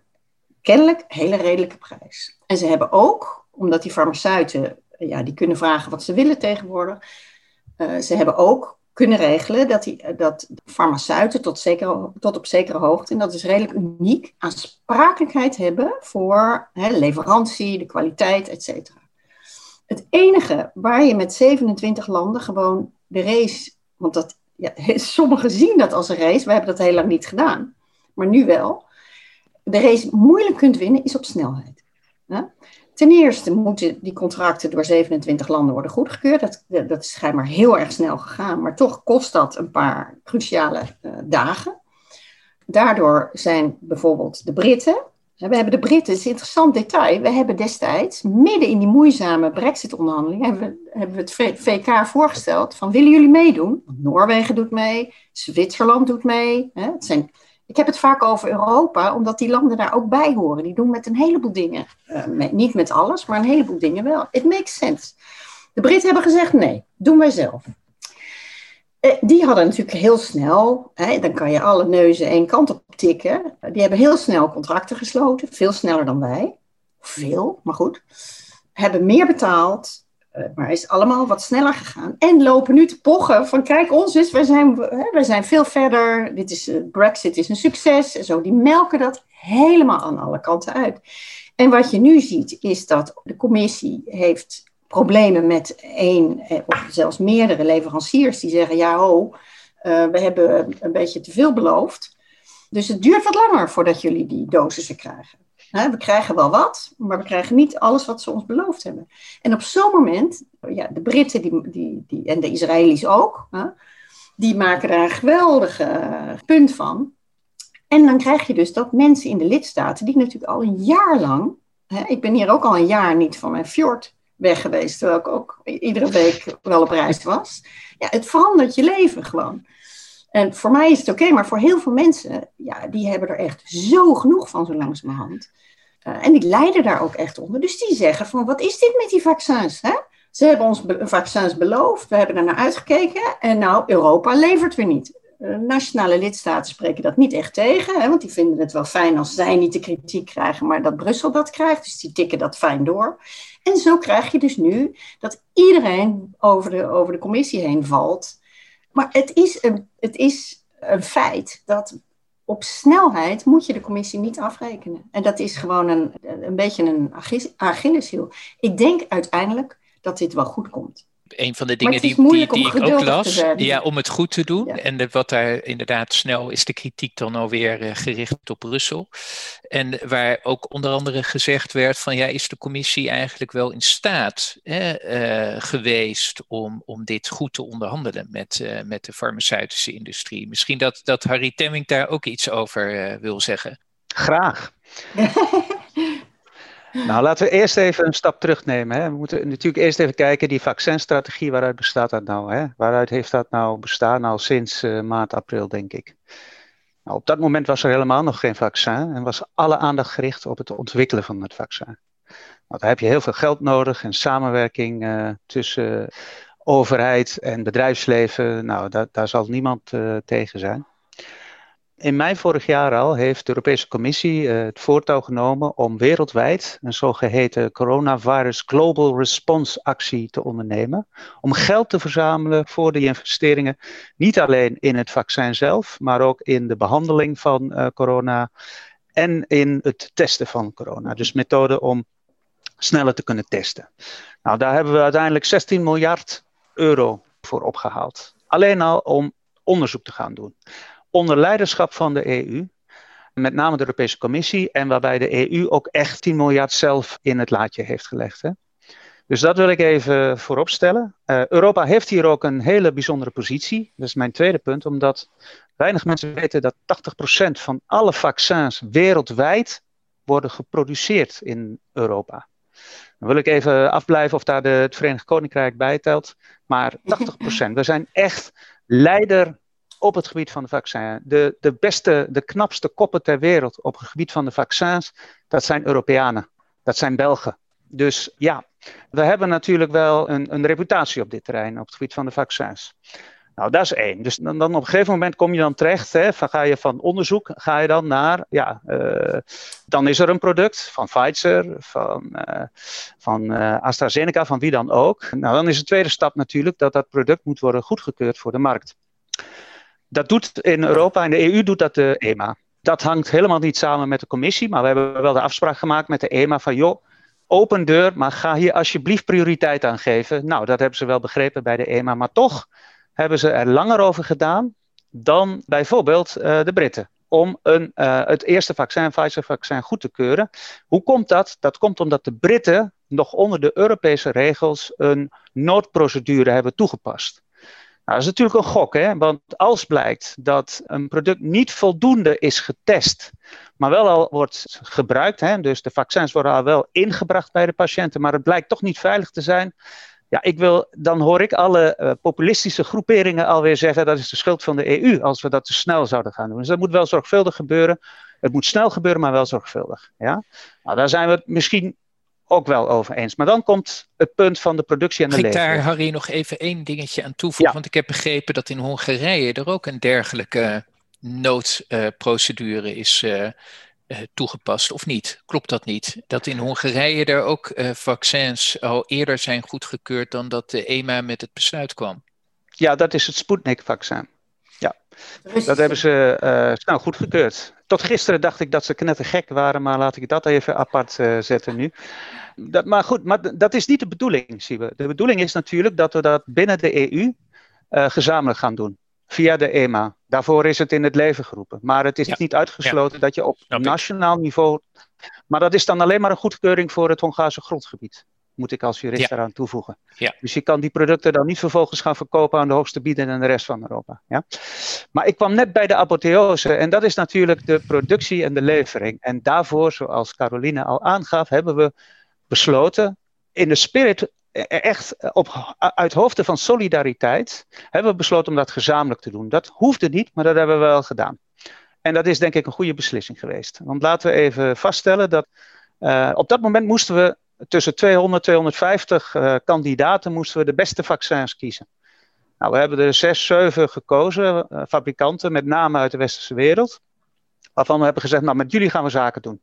Speaker 2: kennelijk hele redelijke prijs. En ze hebben ook, omdat die farmaceuten, ja, die kunnen vragen wat ze willen tegenwoordig. Uh, ze hebben ook kunnen regelen dat, die, dat farmaceuten tot, zekere, tot op zekere hoogte, en dat is redelijk uniek, aansprakelijkheid hebben voor hè, leverantie, de kwaliteit, et cetera. Het enige waar je met 27 landen gewoon de race, want dat, ja, sommigen zien dat als een race, wij hebben dat heel lang niet gedaan, maar nu wel. De race moeilijk kunt winnen is op snelheid. Ten eerste moeten die contracten door 27 landen worden goedgekeurd. Dat, dat is schijnbaar heel erg snel gegaan, maar toch kost dat een paar cruciale uh, dagen. Daardoor zijn bijvoorbeeld de Britten, we hebben de Britten, het een interessant detail. We hebben destijds, midden in die moeizame Brexit-onderhandelingen, hebben, hebben we het VK voorgesteld van willen jullie meedoen? Noorwegen doet mee, Zwitserland doet mee. Hè? Het zijn, ik heb het vaak over Europa, omdat die landen daar ook bij horen. Die doen met een heleboel dingen, met, niet met alles, maar een heleboel dingen wel. It makes sense. De Britten hebben gezegd nee, doen wij zelf. Eh, die hadden natuurlijk heel snel, hè, dan kan je alle neuzen één kant op tikken. Die hebben heel snel contracten gesloten, veel sneller dan wij. Veel, maar goed. Hebben meer betaald, uh, maar is allemaal wat sneller gegaan. En lopen nu te pochen van kijk ons eens, wij zijn, wij zijn veel verder. Dit is, uh, Brexit is een succes. En zo, die melken dat helemaal aan alle kanten uit. En wat je nu ziet is dat de commissie heeft problemen met één eh, of zelfs meerdere leveranciers die zeggen ja ho, we hebben een beetje te veel beloofd. Dus het duurt wat langer voordat jullie die dosissen krijgen we krijgen wel wat, maar we krijgen niet alles wat ze ons beloofd hebben. En op zo'n moment, ja, de Britten die, die, die, en de Israëli's ook, die maken daar een geweldige punt van. En dan krijg je dus dat mensen in de lidstaten, die natuurlijk al een jaar lang, ik ben hier ook al een jaar niet van mijn fjord weg geweest, terwijl ik ook iedere week wel op reis was. Ja, het verandert je leven gewoon. En voor mij is het oké, maar voor heel veel mensen, ja, die hebben er echt zo genoeg van zo langzamerhand. Uh, en die lijden daar ook echt onder. Dus die zeggen van, wat is dit met die vaccins? Hè? Ze hebben ons vaccins beloofd, we hebben er naar uitgekeken en nou, Europa levert weer niet. Uh, nationale lidstaten spreken dat niet echt tegen, hè, want die vinden het wel fijn als zij niet de kritiek krijgen, maar dat Brussel dat krijgt. Dus die tikken dat fijn door. En zo krijg je dus nu dat iedereen over de, over de commissie heen valt maar het is een, het is een feit dat op snelheid moet je de commissie niet afrekenen. En dat is gewoon een, een beetje een Achilleshiel. Ik denk uiteindelijk dat dit wel goed komt
Speaker 1: een van de dingen die, die, die ik ook las, ja, om het goed te doen. En wat daar inderdaad snel is de kritiek dan alweer uh, gericht op Brussel. En waar ook onder andere gezegd werd van ja, is de commissie eigenlijk wel in staat hè, uh, geweest om, om dit goed te onderhandelen met, uh, met de farmaceutische industrie? Misschien dat, dat Harry Temming daar ook iets over wil zeggen.
Speaker 3: Graag. Nou, laten we eerst even een stap terugnemen. Hè. We moeten natuurlijk eerst even kijken, die vaccinstrategie, waaruit bestaat dat nou? Hè? Waaruit heeft dat nou bestaan al sinds uh, maart, april, denk ik? Nou, op dat moment was er helemaal nog geen vaccin en was alle aandacht gericht op het ontwikkelen van het vaccin. Nou, daar heb je heel veel geld nodig en samenwerking uh, tussen overheid en bedrijfsleven. Nou, daar, daar zal niemand uh, tegen zijn. In mei vorig jaar al heeft de Europese Commissie uh, het voortouw genomen om wereldwijd een zogeheten Coronavirus Global Response actie te ondernemen. Om geld te verzamelen voor de investeringen, niet alleen in het vaccin zelf, maar ook in de behandeling van uh, corona en in het testen van corona. Dus methoden om sneller te kunnen testen. Nou, daar hebben we uiteindelijk 16 miljard euro voor opgehaald. Alleen al om onderzoek te gaan doen onder leiderschap van de EU, met name de Europese Commissie, en waarbij de EU ook echt 10 miljard zelf in het laadje heeft gelegd. Hè? Dus dat wil ik even vooropstellen. Uh, Europa heeft hier ook een hele bijzondere positie. Dat is mijn tweede punt, omdat weinig mensen weten dat 80% van alle vaccins wereldwijd worden geproduceerd in Europa. Dan wil ik even afblijven of daar de, het Verenigd Koninkrijk bij telt. Maar 80%. We zijn echt leider op het gebied van de vaccin. De, de beste, de knapste koppen ter wereld op het gebied van de vaccins, dat zijn Europeanen. Dat zijn Belgen. Dus ja, we hebben natuurlijk wel een, een reputatie op dit terrein, op het gebied van de vaccins. Nou, dat is één. Dus dan, dan op een gegeven moment kom je dan terecht, hè, van, ga je van onderzoek, ga je dan naar, ja, uh, dan is er een product van Pfizer, van, uh, van uh, AstraZeneca, van wie dan ook. Nou, dan is de tweede stap natuurlijk dat dat product moet worden goedgekeurd voor de markt. Dat doet in Europa, in de EU doet dat de EMA. Dat hangt helemaal niet samen met de commissie, maar we hebben wel de afspraak gemaakt met de EMA van joh, open deur, maar ga hier alsjeblieft prioriteit aan geven. Nou, dat hebben ze wel begrepen bij de EMA, maar toch hebben ze er langer over gedaan dan bijvoorbeeld uh, de Britten. Om een, uh, het eerste vaccin, Pfizer-vaccin, goed te keuren. Hoe komt dat? Dat komt omdat de Britten nog onder de Europese regels een noodprocedure hebben toegepast. Nou, dat is natuurlijk een gok, hè? want als blijkt dat een product niet voldoende is getest, maar wel al wordt gebruikt, hè? dus de vaccins worden al wel ingebracht bij de patiënten, maar het blijkt toch niet veilig te zijn, ja, ik wil, dan hoor ik alle uh, populistische groeperingen alweer zeggen dat is de schuld van de EU als we dat te snel zouden gaan doen. Dus dat moet wel zorgvuldig gebeuren. Het moet snel gebeuren, maar wel zorgvuldig. Ja? Nou, daar zijn we misschien ook wel over eens. Maar dan komt het punt van de productie en de levering.
Speaker 1: Ik daar, Harry, nog even één dingetje aan toevoegen. Want ik heb begrepen dat in Hongarije er ook een dergelijke noodprocedure is uh, toegepast, of niet? Klopt dat niet? Dat in Hongarije er ook uh, vaccins al eerder zijn goedgekeurd dan dat de EMA met het besluit kwam?
Speaker 3: Ja, dat is het Sputnik-vaccin. Ja, dat hebben ze uh, snel goedgekeurd. Tot gisteren dacht ik dat ze knettergek waren, maar laat ik dat even apart uh, zetten nu. Dat, maar goed, maar dat is niet de bedoeling, zien we. De bedoeling is natuurlijk dat we dat binnen de EU uh, gezamenlijk gaan doen. Via de EMA. Daarvoor is het in het leven geroepen. Maar het is ja. niet uitgesloten ja. dat je op nationaal niveau. Maar dat is dan alleen maar een goedkeuring voor het Hongaarse grondgebied moet ik als jurist ja. eraan toevoegen. Ja. Dus je kan die producten dan niet vervolgens gaan verkopen aan de hoogste bieden en de rest van Europa. Ja? Maar ik kwam net bij de apotheose en dat is natuurlijk de productie en de levering. En daarvoor, zoals Caroline al aangaf, hebben we besloten in de spirit echt op, uit hoofden van solidariteit hebben we besloten om dat gezamenlijk te doen. Dat hoefde niet, maar dat hebben we wel gedaan. En dat is denk ik een goede beslissing geweest. Want laten we even vaststellen dat uh, op dat moment moesten we tussen 200 250 uh, kandidaten moesten we de beste vaccins kiezen. Nou, we hebben er zes, zeven gekozen, uh, fabrikanten, met name uit de westerse wereld. Waarvan we hebben gezegd, nou met jullie gaan we zaken doen.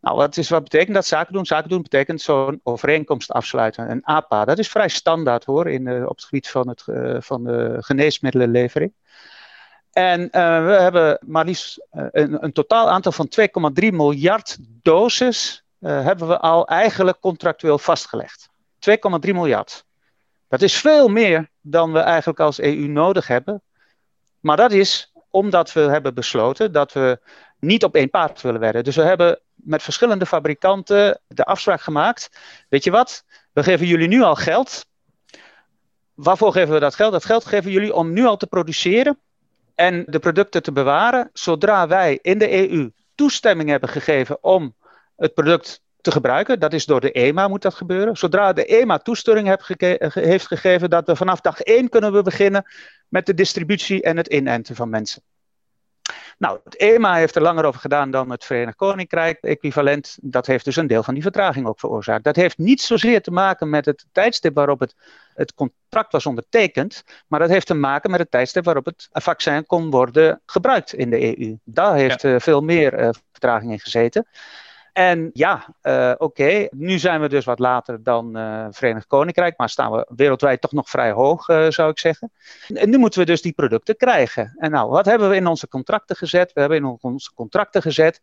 Speaker 3: Nou, wat, is, wat betekent dat zaken doen? Zaken doen betekent zo'n overeenkomst afsluiten. Een APA, dat is vrij standaard hoor, in, uh, op het gebied van, het, van de geneesmiddelenlevering. En we hebben maar liefst een, een, totaal aantal van 2,3 miljard doses hebben we al eigenlijk contractueel vastgelegd. 2,3 miljard. Dat is veel meer dan we eigenlijk als EU nodig hebben. Maar dat is omdat we hebben besloten dat we niet op één paard willen werden. Dus we hebben met verschillende fabrikanten de afspraak gemaakt. Weet je wat? We geven jullie nu al geld. Waarvoor geven we dat geld? Dat geld geven jullie om nu al te produceren en de producten te bewaren. Zodra wij in de EU toestemming hebben gegeven om het product te gebruiken, dat is door de EMA moet dat gebeuren. Zodra de EMA toestemming heeft gegeven dat we vanaf dag 1 kunnen we beginnen met de distributie en het inenten van mensen. Nou, het EMA heeft er langer over gedaan dan het Verenigd Koninkrijk. Equivalent, dat heeft dus een deel van die vertraging ook veroorzaakt. Dat heeft niet zozeer te maken met het tijdstip waarop het, het contract was ondertekend, maar dat heeft te maken met het tijdstip waarop het vaccin kon worden gebruikt in de EU. Daar heeft ja. uh, veel meer uh, vertraging in gezeten. En ja, uh, oké, nu zijn we dus wat later dan uh, Verenigd Koninkrijk, maar staan we wereldwijd toch nog vrij hoog, uh, zou ik zeggen. En nu moeten we dus die producten krijgen. En nou, wat hebben we in onze contracten gezet? We hebben in onze contracten gezet.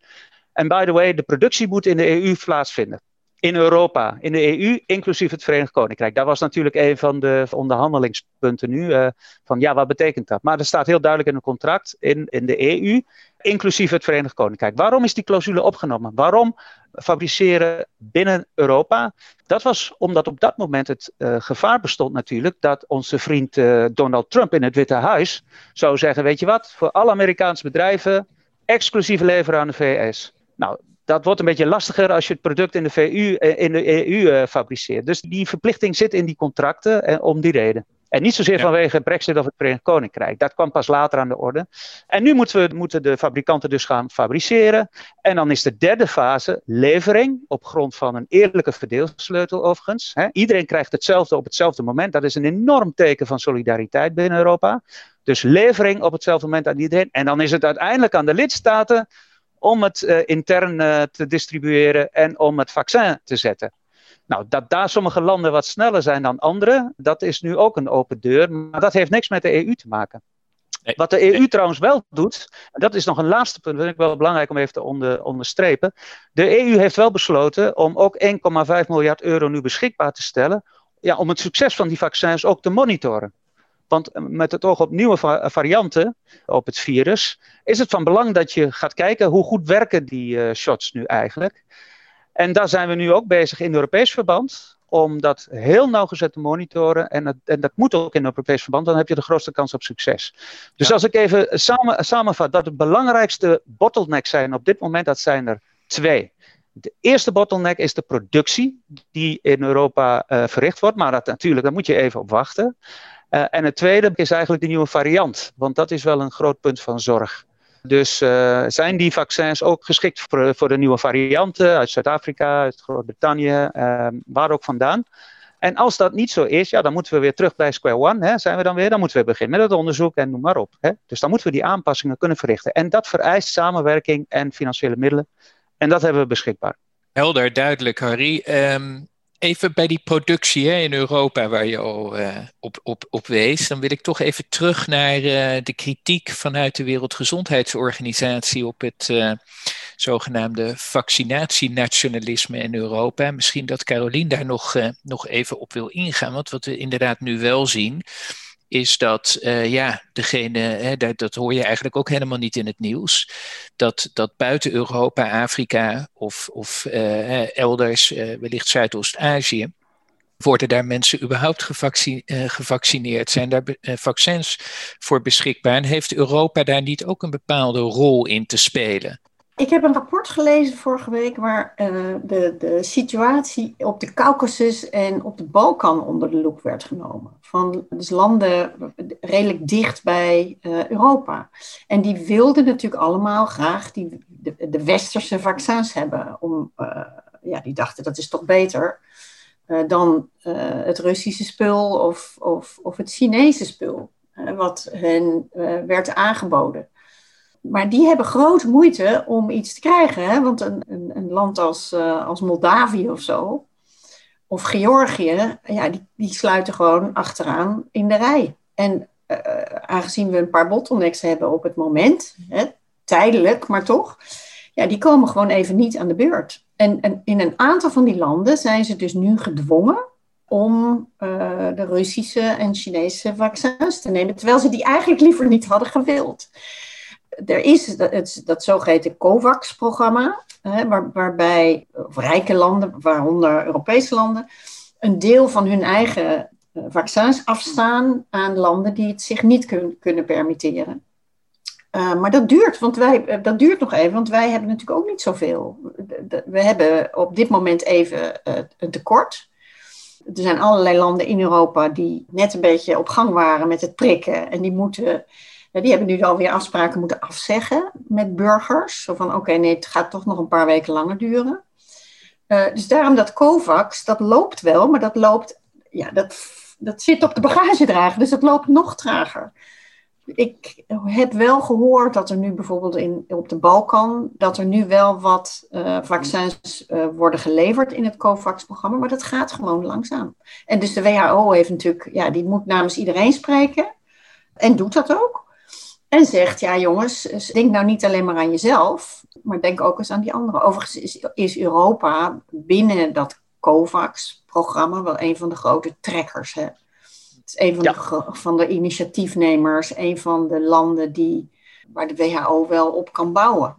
Speaker 3: En by the way, de productie moet in de EU plaatsvinden. In Europa, in de EU, inclusief het Verenigd Koninkrijk. Dat was natuurlijk een van de onderhandelingspunten nu. van ja, wat betekent dat? Maar er staat heel duidelijk in een contract in, in de EU inclusief het Verenigd Koninkrijk. Waarom is die clausule opgenomen? Waarom fabriceren binnen Europa? Dat was omdat op dat moment het uh, gevaar bestond natuurlijk dat onze vriend uh, Donald Trump in het Witte Huis zou zeggen, weet je wat, voor alle Amerikaanse bedrijven exclusief leveren aan de VS. Nou, dat wordt een beetje lastiger als je het product in de, eh, in de EU fabriceert. Dus die verplichting zit in die contracten en om die reden. En niet zozeer ja. vanwege Brexit of het Verenigd Koninkrijk. Dat kwam pas later aan de orde. En nu moeten, we, moeten de fabrikanten dus gaan fabriceren. En dan is de derde fase levering. Op grond van een eerlijke verdeelsleutel overigens. Iedereen krijgt hetzelfde op hetzelfde moment. Dat is een enorm teken van solidariteit binnen Europa. Dus levering op hetzelfde moment aan iedereen. En dan is het uiteindelijk aan de lidstaten om het uh, intern uh, te distribueren en om het vaccin te zetten. Nou, dat daar sommige landen wat sneller zijn dan andere, dat is nu ook een open deur. Maar dat heeft niks met de EU te maken. Nee, Wat de EU nee. trouwens wel doet, en dat is nog een laatste punt, vind ik wel belangrijk om even te onder, onderstrepen. De EU heeft wel besloten om ook 1,5 miljard euro nu beschikbaar te stellen. Ja, om het succes van die vaccins ook te monitoren. Want met het oog op nieuwe varianten op het virus, is het van belang dat je gaat kijken hoe goed werken die uh, shots nu eigenlijk. En daar zijn we nu ook bezig in Europees verband om dat heel nauwgezet te monitoren. En, het, en, dat moet ook in Europees verband, dan heb je de grootste kans op succes. Dus ja. als ik even samen, samenvat, dat de belangrijkste bottlenecks zijn op dit moment, dat zijn er twee. De eerste bottleneck is de productie die in Europa uh, verricht wordt, maar dat, natuurlijk, daar moet je even op wachten. Uh, en het tweede is eigenlijk de nieuwe variant, want dat is wel een groot punt van zorg. Dus uh, zijn die vaccins ook geschikt voor, voor de nieuwe varianten uit Zuid-Afrika, uit Groot-Brittannië, uh, waar ook vandaan? En als dat niet zo is, ja, dan moeten we weer terug bij square one. Hè, zijn we dan weer? Dan moeten we beginnen met het onderzoek en noem maar op. Hè. Dus dan moeten we die aanpassingen kunnen verrichten. En dat vereist samenwerking en financiële middelen. En dat hebben we beschikbaar.
Speaker 1: Helder, duidelijk, Harry. Um, even bij die productie in Europa waar je al uh, op, op, op wees, dan wil ik toch even terug naar uh, de kritiek vanuit de Wereldgezondheidsorganisatie op het uh, zogenaamde vaccinatienationalisme in Europa. Misschien dat Carolien daar nog, nog even op wil ingaan, want wat we inderdaad nu wel zien, is dat uh, ja, degene, hè, dat, dat, hoor je eigenlijk ook helemaal niet in het nieuws, dat, dat buiten Europa, Afrika of, of uh, elders, uh, wellicht Zuidoost-Azië, worden daar mensen überhaupt gevaccineerd? Zijn daar vaccins voor beschikbaar? En heeft Europa daar niet ook een bepaalde rol in te spelen?
Speaker 2: Ik heb een rapport gelezen vorige week waar de, de situatie op de Caucasus en op de Balkan onder de loep werd genomen. Van dus landen redelijk dicht bij uh, Europa. En die wilden natuurlijk allemaal graag die, de, westerse vaccins hebben. Om, uh, ja, die dachten dat is toch beter dan het Russische spul of, of, of het Chinese spul. wat hen werd aangeboden maar die hebben grote moeite om iets te krijgen. Hè? Want een, een, een land als, als Moldavië of zo, of Georgië, ja, die, die sluiten gewoon achteraan in de rij. En uh, aangezien we een paar bottlenecks hebben op het moment, hè, tijdelijk, maar toch, ja, die komen gewoon even niet aan de beurt. En, en in een aantal van die landen zijn ze dus nu gedwongen om uh, de Russische en Chinese vaccins te nemen, terwijl ze die eigenlijk liever niet hadden gewild er is dat, dat zogeheten COVAX-programma, waar, waarbij rijke landen, waaronder Europese landen, een deel van hun eigen eh, vaccins afstaan aan landen die het zich niet kun, kunnen permitteren. Uh, maar dat duurt, want wij, eh, dat duurt nog even, want wij hebben natuurlijk ook niet zoveel. We hebben op dit moment even een tekort. Er zijn allerlei landen in Europa die net een beetje op gang waren met het prikken. En die moeten die hebben nu alweer afspraken moeten afzeggen met burgers. Zo van, oké, nee, het gaat toch nog een paar weken langer duren. Uh, dus daarom dat COVAX, dat loopt wel, maar dat loopt, ja, dat, dat zit op de bagagedrager, dus dat loopt nog trager. Ik heb wel gehoord dat er nu bijvoorbeeld in, op de Balkan, dat er nu wel wat uh, vaccins uh, worden geleverd in het COVAX-programma, maar dat gaat gewoon langzaam. En dus de WHO heeft natuurlijk, ja, die moet namens iedereen spreken en doet dat ook. En zegt, ja jongens, denk nou niet alleen maar aan jezelf, maar denk ook eens aan die anderen. Overigens is, Europa binnen dat COVAX-programma wel een van de grote trekkers. Hè? Het is een van, de, van de initiatiefnemers, een van de landen die, waar de WHO wel op kan bouwen.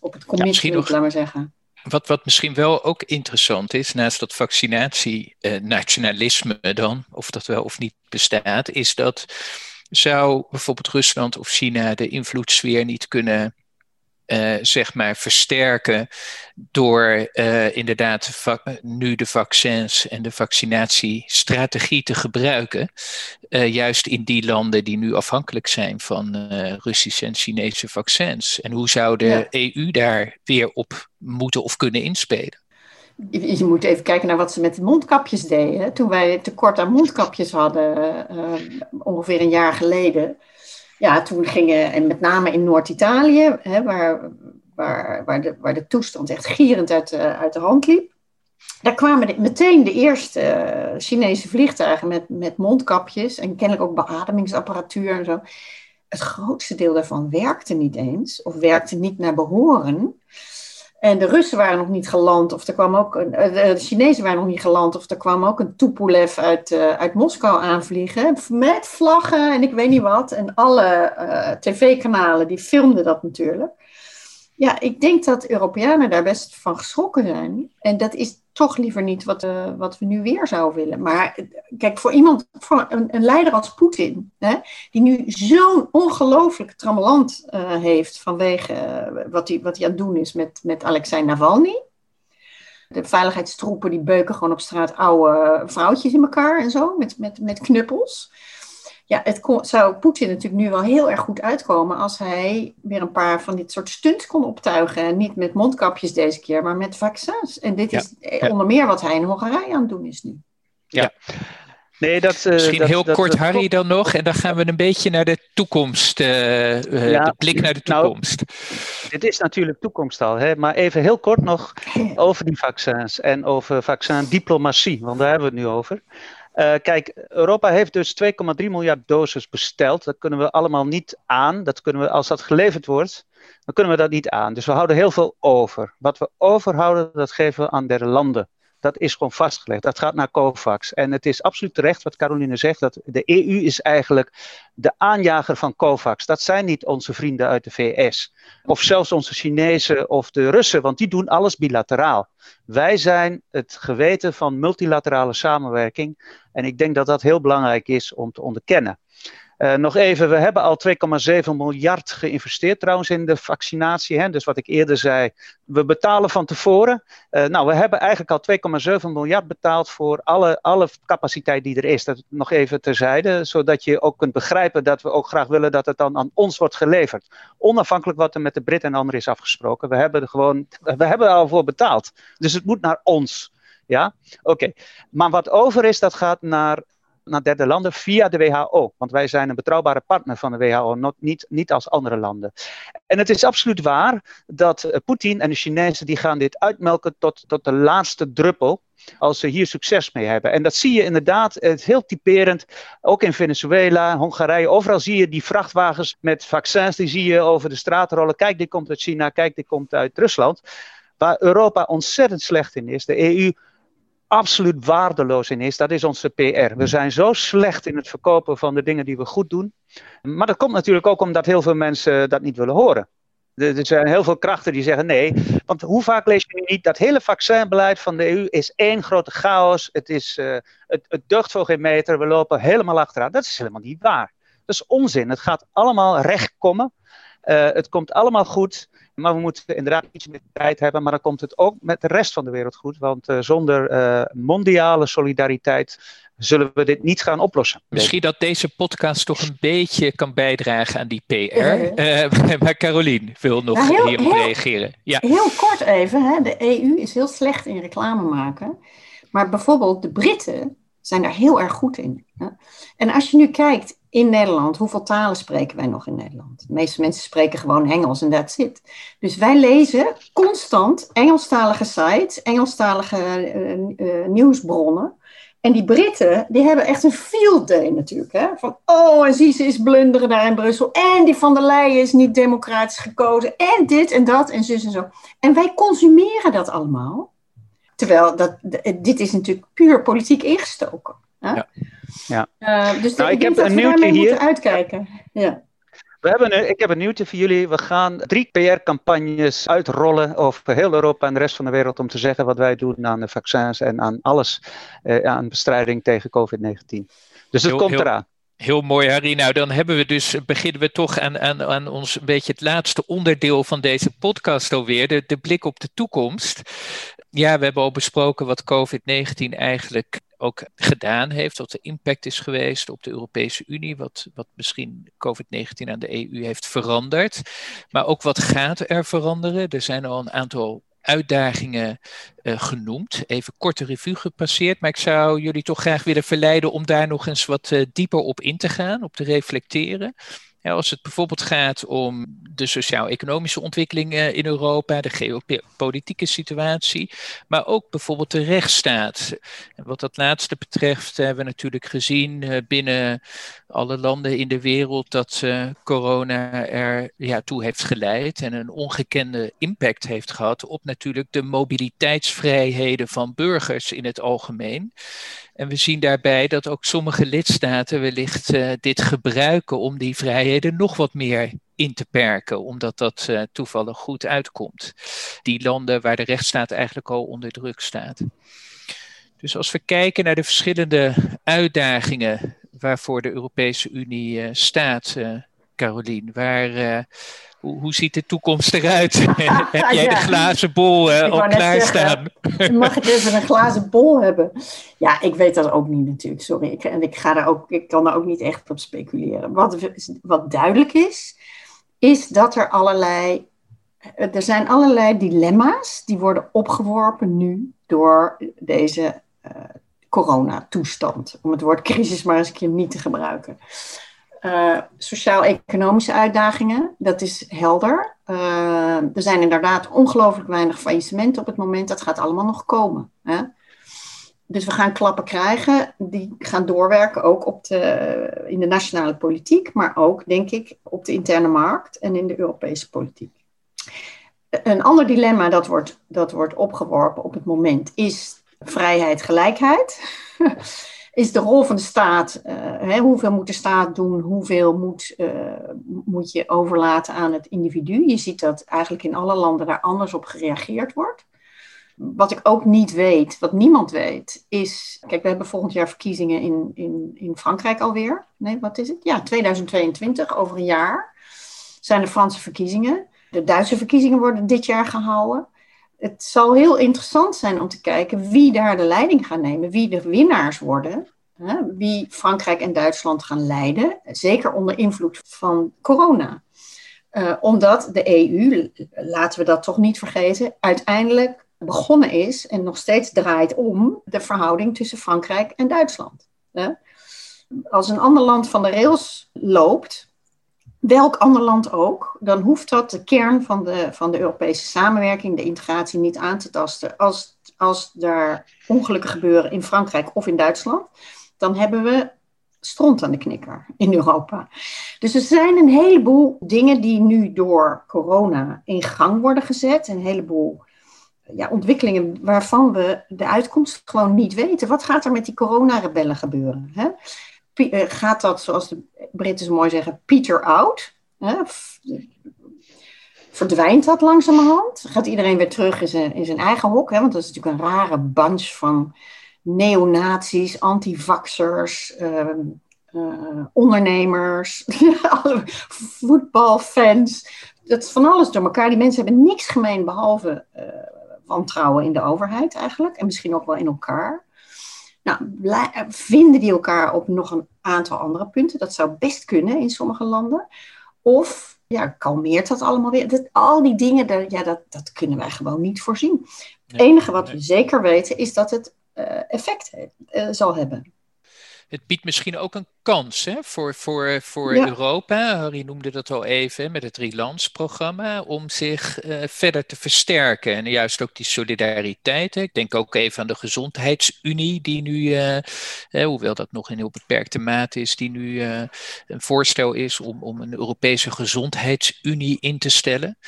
Speaker 2: Op het commitment, ja, laat maar zeggen.
Speaker 1: Wat, wat misschien wel ook interessant is, naast dat vaccinatie-nationalisme eh, dan, of dat wel of niet bestaat, is dat zou bijvoorbeeld Rusland of China de invloedssfeer niet kunnen uh, zeg maar versterken door uh, inderdaad nu de vaccins en de vaccinatiestrategie te gebruiken. Uh, juist in die landen die nu afhankelijk zijn van Russische en Chinese vaccins. En hoe zou de ja. EU daar weer op moeten of kunnen inspelen?
Speaker 2: Je moet even kijken naar wat ze met de mondkapjes deden. Toen wij tekort aan mondkapjes hadden, uh, ongeveer een jaar geleden. Ja, toen gingen, en met name in Noord-Italië, waar, waar, waar, de, waar de toestand echt gierend uit uit de hand liep. Daar kwamen meteen de eerste uh, Chinese vliegtuigen met, met mondkapjes en kennelijk ook beademingsapparatuur en zo. Het grootste deel daarvan werkte niet eens, of werkte niet naar behoren. En de Russen waren nog niet geland, of er kwam ook een, eh, de Chinezen waren nog niet geland, of er kwam ook een Tupolev uit, uh, uit Moskou aanvliegen. Met vlaggen en ik weet niet wat. En alle uh, tv-kanalen die filmden dat natuurlijk. Ja, ik denk dat Europeanen daar best van geschrokken zijn. En dat is toch liever niet wat, uh, wat we nu weer zouden willen. Maar kijk, voor iemand, voor een, een leider als Poetin, hè, die nu zo'n ongelooflijk trammeland uh, heeft vanwege wat hij wat hij aan het doen is met, met Alexei Navalny. De veiligheidstroepen die beuken gewoon op straat oude vrouwtjes in elkaar en zo, met, met, met knuppels. Ja, het zou Poetin natuurlijk nu wel heel erg goed uitkomen als hij weer een paar van dit soort stunts kon optuigen. En niet met mondkapjes deze keer, maar met vaccins. En dit is onder meer wat hij in Hongarije aan het doen is nu.
Speaker 1: Ja. Nee, dat, uh, Misschien heel kort, Harry, dan nog. En dan gaan we een beetje naar de toekomst. Uh, de blik naar de nou, toekomst.
Speaker 3: dit is natuurlijk toekomst al. Hè? Maar even heel kort nog over die vaccins. En over vaccindiplomatie. Want daar hebben we het nu over. Uh, kijk, Europa heeft dus 2,3 miljard doses besteld. Dat kunnen we allemaal niet aan. Dat kunnen we, als dat geleverd wordt, dan kunnen we dat niet aan. Dus we houden heel veel over. Wat we overhouden, dat geven we aan derde landen dat is gewoon vastgelegd. Dat gaat naar COVAX. En het is absoluut terecht wat Caroline zegt, dat de EU is eigenlijk de aanjager van COVAX. Dat zijn niet onze vrienden uit de VS. Of zelfs onze Chinezen of de Russen, want die doen alles bilateraal. Wij zijn het geweten van multilaterale samenwerking. En ik denk dat dat heel belangrijk is om te onderkennen. Uh, nog even, we hebben al 2,7 miljard geïnvesteerd trouwens in de vaccinatie. Hè? Dus wat ik eerder zei, we betalen van tevoren. Uh, nou, we hebben eigenlijk al 2,7 miljard betaald voor alle, alle capaciteit die er is. Dat nog even terzijde, zodat je ook kunt begrijpen dat we ook graag willen dat het dan aan ons wordt geleverd. Onafhankelijk wat er met de Britten en anderen is afgesproken. We hebben er gewoon, we hebben al voor betaald. Dus het moet naar ons. Ja, oké. Maar wat over is, dat gaat naar naar derde landen via de WHO. Want wij zijn een betrouwbare partner van de WHO, not, niet, niet als andere landen. En het is absoluut waar dat uh, Poetin en de Chinezen die gaan dit uitmelken tot, tot de laatste druppel. Als ze hier succes mee hebben. En dat zie je inderdaad, het heel typerend. Ook in Venezuela, Hongarije, overal zie je die vrachtwagens met vaccins. Die zie je over de straat rollen. Kijk, dit komt uit China, kijk, dit komt uit Rusland. Waar Europa ontzettend slecht in is. De EU absoluut waardeloos in is, dat is onze PR. We zijn zo slecht in het verkopen van de dingen die we goed doen. Maar dat komt natuurlijk ook omdat heel veel mensen dat niet willen horen. Er zijn heel veel krachten die zeggen nee. Want hoe vaak lees je niet dat hele vaccinbeleid van de EU is één grote chaos. Het, is, uh, het, het deugt voor geen meter. We lopen helemaal achteraan. Dat is helemaal niet waar. Dat is onzin. Het gaat allemaal recht komen. Uh, het komt allemaal goed. Maar we moeten inderdaad iets meer tijd hebben. Maar dan komt het ook met de rest van de wereld goed. Want uh, zonder uh, mondiale solidariteit zullen we dit niet gaan oplossen.
Speaker 1: Misschien dat deze podcast toch een beetje kan bijdragen aan die PR. Uh, maar Carolien wil nog nou, heel, hierop reageren.
Speaker 2: Ja. Heel kort even. Hè. De EU is heel slecht in reclame maken. Maar bijvoorbeeld de Britten zijn daar heel erg goed in. Hè. En als je nu kijkt in Nederland, hoeveel talen spreken wij nog in Nederland? De meeste mensen spreken gewoon Engels en that's it. Dus wij lezen constant Engelstalige sites, Engelstalige uh, nieuwsbronnen. En die Britten, die hebben echt een field day natuurlijk. Hè? Van, oh, en zie ze is blunderen daar in Brussel. En die van der Leyen is niet democratisch gekozen. En dit en dat en zus en zo. En wij consumeren dat allemaal. Terwijl dat, dit is natuurlijk puur politiek ingestoken. Hè? Ja. Ja. Uh, dus nou, ik, heb een nieuwtje hier. uitkijken. Ja.
Speaker 3: We hebben een, ik heb een nieuwtje voor jullie. We gaan drie PR-campagnes uitrollen over heel Europa en de rest van de wereld om te zeggen wat wij doen aan de vaccins en aan alles eh, aan bestrijding tegen COVID-19. Dus het komt eraan.
Speaker 1: Heel mooi, Harry. Nou, dan hebben we dus, beginnen we toch aan, aan, aan ons een beetje het laatste onderdeel van deze podcast alweer, de, de blik op de toekomst. Ja, we hebben al besproken wat COVID-19 eigenlijk ook gedaan heeft, wat de impact is geweest op de Europese Unie, wat, wat misschien COVID-19 aan de EU heeft veranderd, maar ook wat gaat er veranderen. Er zijn al een aantal uitdagingen uh, genoemd. Even korte revue gepasseerd, maar ik zou jullie toch graag willen verleiden om daar nog eens wat uh, dieper op in te gaan, op te reflecteren. Als het bijvoorbeeld gaat om de sociaal-economische ontwikkelingen in Europa, de geopolitieke situatie, maar ook bijvoorbeeld de rechtsstaat. En wat dat laatste betreft hebben we natuurlijk gezien eh, binnen alle landen in de wereld dat corona er ja, toe heeft geleid en een ongekende impact heeft gehad op natuurlijk de mobiliteitsvrijheden van burgers in het algemeen. En we zien daarbij dat ook sommige lidstaten wellicht uh, dit gebruiken om die vrijheden nog wat meer in te perken, omdat dat uh, toevallig goed uitkomt. Die landen waar de rechtsstaat eigenlijk al onder druk staat. Dus als we kijken naar de verschillende uitdagingen waarvoor de Europese Unie uh, staat Carolien? Waar, hoe, hoe, ziet de toekomst eruit? Heb jij de glazen bol uh, op klaarstaan?
Speaker 2: mag ik even een glazen bol hebben? Ja, ik weet dat ook niet natuurlijk, sorry. Ik, en ik, ga daar ook, ik kan daar ook niet echt op speculeren. Wat, wat duidelijk is, is dat er allerlei... Er zijn allerlei dilemma's die worden opgeworpen nu door deze uh, coronatoestand. Om het woord crisis maar eens een keer niet te gebruiken. Uh, Sociaal-economische uitdagingen, dat is helder. Uh, er zijn inderdaad ongelooflijk weinig faillissementen op het moment. Dat gaat allemaal nog komen. Hè? Dus we gaan klappen krijgen. Die gaan doorwerken ook op de, in de nationale politiek, maar ook, denk ik, op de interne markt en in de Europese politiek. Een ander dilemma dat wordt, dat wordt opgeworpen op het moment is vrijheid, gelijkheid. is de rol van de staat, uh, hè, hoeveel moet de staat doen, hoeveel moet, uh, moet je overlaten aan het individu. Je ziet dat eigenlijk in alle landen daar anders op gereageerd wordt. Wat ik ook niet weet, wat niemand weet, is. Kijk, we hebben volgend jaar verkiezingen in, in, in Frankrijk alweer. Nee, wat is het? Ja, 2022, over een jaar zijn de Franse verkiezingen. De Duitse verkiezingen worden dit jaar gehouden het zal heel interessant zijn om te kijken wie daar de leiding gaat nemen, wie de winnaars worden, hè, wie Frankrijk en Duitsland gaan leiden, zeker onder invloed van corona. Uh, omdat de EU, laten we dat toch niet vergeten, uiteindelijk begonnen is en nog steeds draait om de verhouding tussen Frankrijk en Duitsland. Hè. Als een ander land van de rails loopt, welk ander land ook, dan hoeft dat de kern van de, van de Europese samenwerking, de integratie, niet aan te tasten. Als, als er ongelukken gebeuren in Frankrijk of in Duitsland, dan hebben we stront aan de knikker in Europa. Dus er zijn een heleboel dingen die nu door corona in gang worden gezet. Een heleboel ja, ontwikkelingen waarvan we de uitkomst gewoon niet weten. Wat gaat er met die coronarebellen gebeuren? Hè? Eh, gaat dat, zoals de Britten mooi zeggen, peter out? Hè? Verdwijnt dat langzamerhand? Gaat iedereen weer terug in zijn, in zijn eigen hok? Hè? Want dat is natuurlijk een rare bunch van neonazies, antivaxers, uh, uh, ondernemers, voetbalfans. Dat is van alles door elkaar. Die mensen hebben niks gemeen behalve uh, wantrouwen in de overheid eigenlijk. En misschien ook wel in elkaar. Nou, vinden die elkaar op nog een aantal andere punten? Dat zou best kunnen in sommige landen. Of ja, kalmeert dat allemaal weer? Dat, al die dingen, dat, ja, dat, dat kunnen wij gewoon niet voorzien. Het enige wat we zeker weten is dat het uh, effect uh, zal hebben
Speaker 1: het biedt misschien ook een kans hè, voor, voor, voor Europa. Harry noemde dat al even met het Relands-programma, om zich uh, verder te versterken. En juist ook die solidariteit. Hè. Ik denk ook even aan de Gezondheidsunie, die nu, uh, hoewel dat nog in heel beperkte mate is, die nu uh, een voorstel is om, om een Europese Gezondheidsunie in te stellen.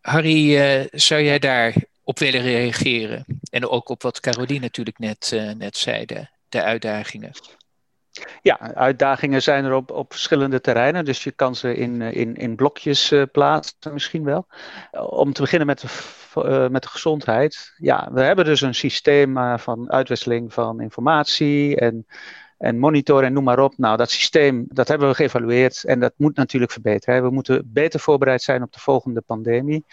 Speaker 1: Harry, zou jij daar op willen reageren? En ook op wat Caroline natuurlijk net, net zei, de, de uitdagingen.
Speaker 3: Ja, uitdagingen zijn er op, op verschillende terreinen, dus je kan ze in, eh, in, in blokjes uh, plaatsen misschien wel. Om te beginnen met de, met de gezondheid. Ja, we hebben dus een systeem van uitwisseling van informatie en en monitor en noem maar op. Nou, dat systeem, dat hebben we geëvalueerd en dat moet natuurlijk verbeteren. We moeten beter voorbereid zijn op de volgende pandemie.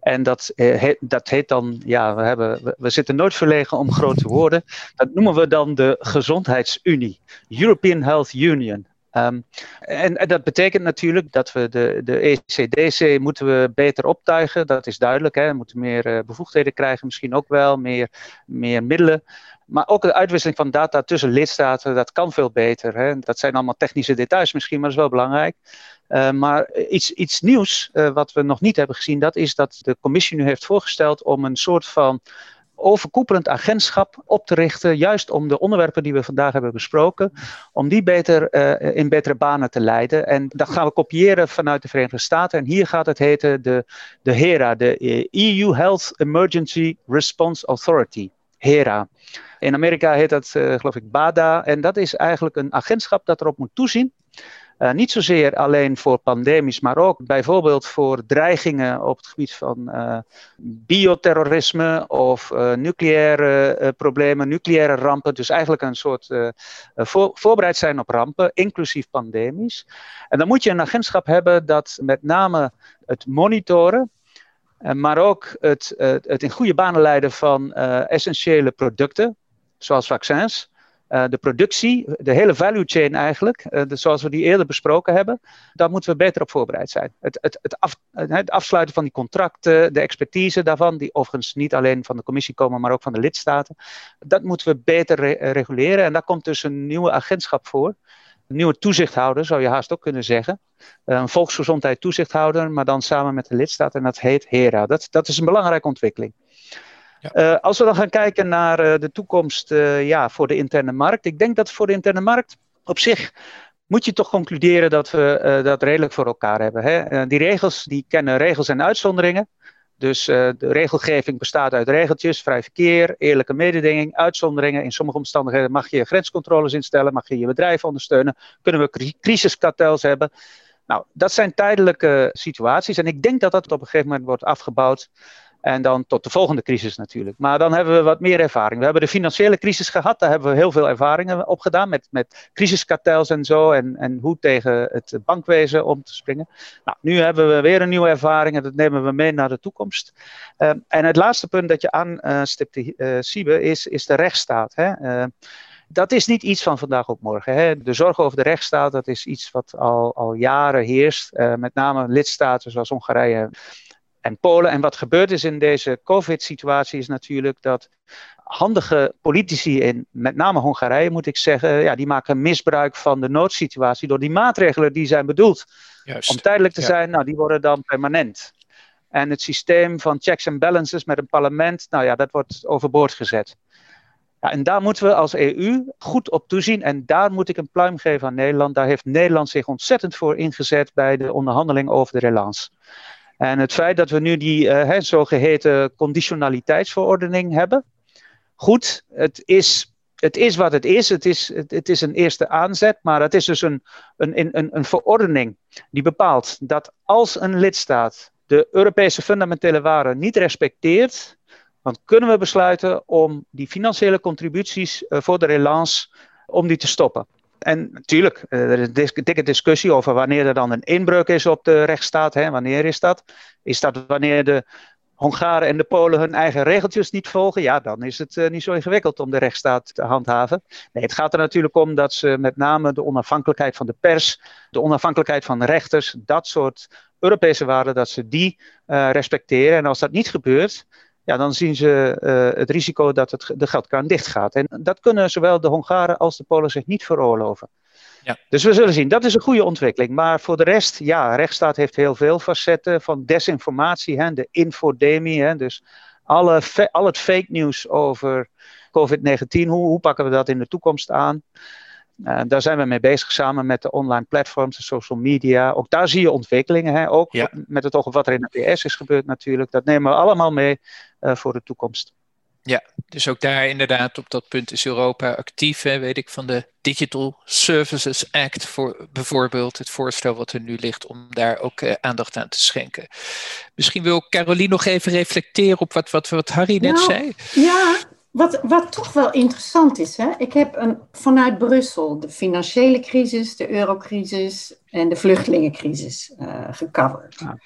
Speaker 3: En dat, eh, dat heet dan, ja, we, hebben, we, zitten nooit verlegen om grote woorden. Dat noemen we dan de Gezondheidsunie, European Health Union. En, en, dat betekent natuurlijk dat we de, de ECDC moeten we beter optuigen. Dat is duidelijk. Hè? We moeten meer uh, bevoegdheden krijgen, misschien ook wel, meer, meer middelen. Maar ook de uitwisseling van data tussen lidstaten, dat kan veel beter. Hè? Dat zijn allemaal technische details misschien, maar dat is wel belangrijk. Uh, maar iets, iets nieuws uh, wat we nog niet hebben gezien, dat is dat de commissie nu heeft voorgesteld om een soort van overkoepelend agentschap op te richten, juist om de onderwerpen die we vandaag hebben besproken, om die beter uh, in betere banen te leiden. En dat gaan we kopiëren vanuit de Verenigde Staten. En hier gaat het heten de, de HERA, de EU Health Emergency Response Authority. HERA. In Amerika heet dat, uh, geloof ik, BADA. En dat is eigenlijk een agentschap dat erop moet toezien Uh, niet zozeer alleen voor pandemies, maar ook bijvoorbeeld voor dreigingen op het gebied van uh, bioterrorisme of nucleaire problemen, nucleaire rampen. Dus eigenlijk een soort voor, voorbereid zijn op rampen, inclusief pandemies. En dan moet je een agentschap hebben dat met name het monitoren, maar ook het, het in goede banen leiden van essentiële producten, zoals vaccins. Uh, de productie, de hele value chain eigenlijk, zoals we die eerder besproken hebben, daar moeten we beter op voorbereid zijn. Het, het, het, af, het, afsluiten van die contracten, de expertise daarvan, die overigens niet alleen van de commissie komen, maar ook van de lidstaten, dat moeten we beter re reguleren. En daar komt dus een nieuwe agentschap voor. Een nieuwe toezichthouder, zou je haast ook kunnen zeggen. Uh, een volksgezondheid toezichthouder, maar dan samen met de lidstaten. En dat heet HERA. Dat, dat is een belangrijke ontwikkeling. Ja. Uh, als we dan gaan kijken naar uh, de toekomst uh, ja, voor de interne markt. Ik denk dat voor de interne markt op zich moet je toch concluderen dat we dat redelijk voor elkaar hebben. Hè? die regels die kennen regels en uitzonderingen. Dus de regelgeving bestaat uit regeltjes, vrij verkeer, eerlijke mededinging, uitzonderingen. In sommige omstandigheden mag je grenscontroles instellen, mag je je bedrijf ondersteunen. Kunnen we crisiskartels hebben. Nou, dat zijn tijdelijke situaties. En ik denk dat dat op een gegeven moment wordt afgebouwd. En dan tot de volgende crisis natuurlijk. Maar dan hebben we wat meer ervaring. We hebben de financiële crisis gehad. Daar hebben we heel veel ervaringen op gedaan. Met, met crisiskartels en zo. En, en hoe tegen het bankwezen om te springen. Nou, nu hebben we weer een nieuwe ervaring. En dat nemen we mee naar de toekomst. Uh, en het laatste punt dat je aanstipte, uh, Siebe, is, is de rechtsstaat. Hè? Uh, dat is niet iets van vandaag op morgen. Hè. De zorg over de rechtsstaat, dat is iets wat al, al jaren heerst. Uh, met name lidstaten zoals Hongarije en Polen. En wat gebeurd is in deze COVID-situatie is natuurlijk dat handige politici in met name Hongarije, moet ik zeggen, ja, die maken misbruik van de noodsituatie door die maatregelen die zijn bedoeld Juist. om tijdelijk te zijn, nou, die worden dan permanent. En het systeem van checks en balances met een parlement, nou ja, dat wordt overboord gezet. Ja, en daar moeten we als EU goed op toezien. En daar moet ik een pluim geven aan Nederland. Daar heeft Nederland zich ontzettend voor ingezet bij de onderhandeling over de relance. En het feit dat we nu die uh, zogeheten conditionaliteitsverordening hebben. Goed, het is, het is wat het is. Het is, het, is een eerste aanzet, maar het is dus een, een, een, een verordening die bepaalt dat als een lidstaat de Europese fundamentele waarden niet respecteert, dan kunnen we besluiten om die financiële contributies uh, voor de relance om die te stoppen. En natuurlijk, eh, er is een dikke discussie over wanneer er dan een inbreuk is op de rechtsstaat. Hè? Wanneer is dat? Is dat wanneer de Hongaren en de Polen hun eigen regeltjes niet volgen? Ja, dan is het uh, niet zo ingewikkeld om de rechtsstaat te handhaven. Nee, het gaat er natuurlijk om dat ze met name de onafhankelijkheid van de pers, de onafhankelijkheid van rechters, dat soort Europese waarden, dat ze die uh, respecteren. En als dat niet gebeurt, ja, dan zien ze uh, het risico dat het, de geldkraan dicht gaat. En dat kunnen zowel de Hongaren als de Polen zich niet veroorloven. Ja. Dus we zullen zien, dat is een goede ontwikkeling. Maar voor de rest, ja, rechtsstaat heeft heel veel facetten van desinformatie, hè, de infodemie. Hè, dus alle, al het fake news over COVID-19, hoe, hoe pakken we dat in de toekomst aan? Uh, daar zijn we mee bezig samen met de online platforms, de social media. Ook daar zie je ontwikkelingen. Hè? Ook ja. met het oog op wat er in de PS is gebeurd natuurlijk. Dat nemen we allemaal mee uh, voor de toekomst.
Speaker 1: Ja, dus ook daar inderdaad op dat punt is Europa actief. Hè, weet ik van de Digital Services Act voor bijvoorbeeld. Het voorstel wat er nu ligt om daar ook uh, aandacht aan te schenken. Misschien wil Caroline nog even reflecteren op wat, wat, wat Harry net
Speaker 2: nou,
Speaker 1: zei.
Speaker 2: Ja, wat, wat toch wel interessant is, hè? ik heb een, vanuit Brussel de financiële crisis, de eurocrisis en de vluchtelingencrisis uh, gecoverd. Ja.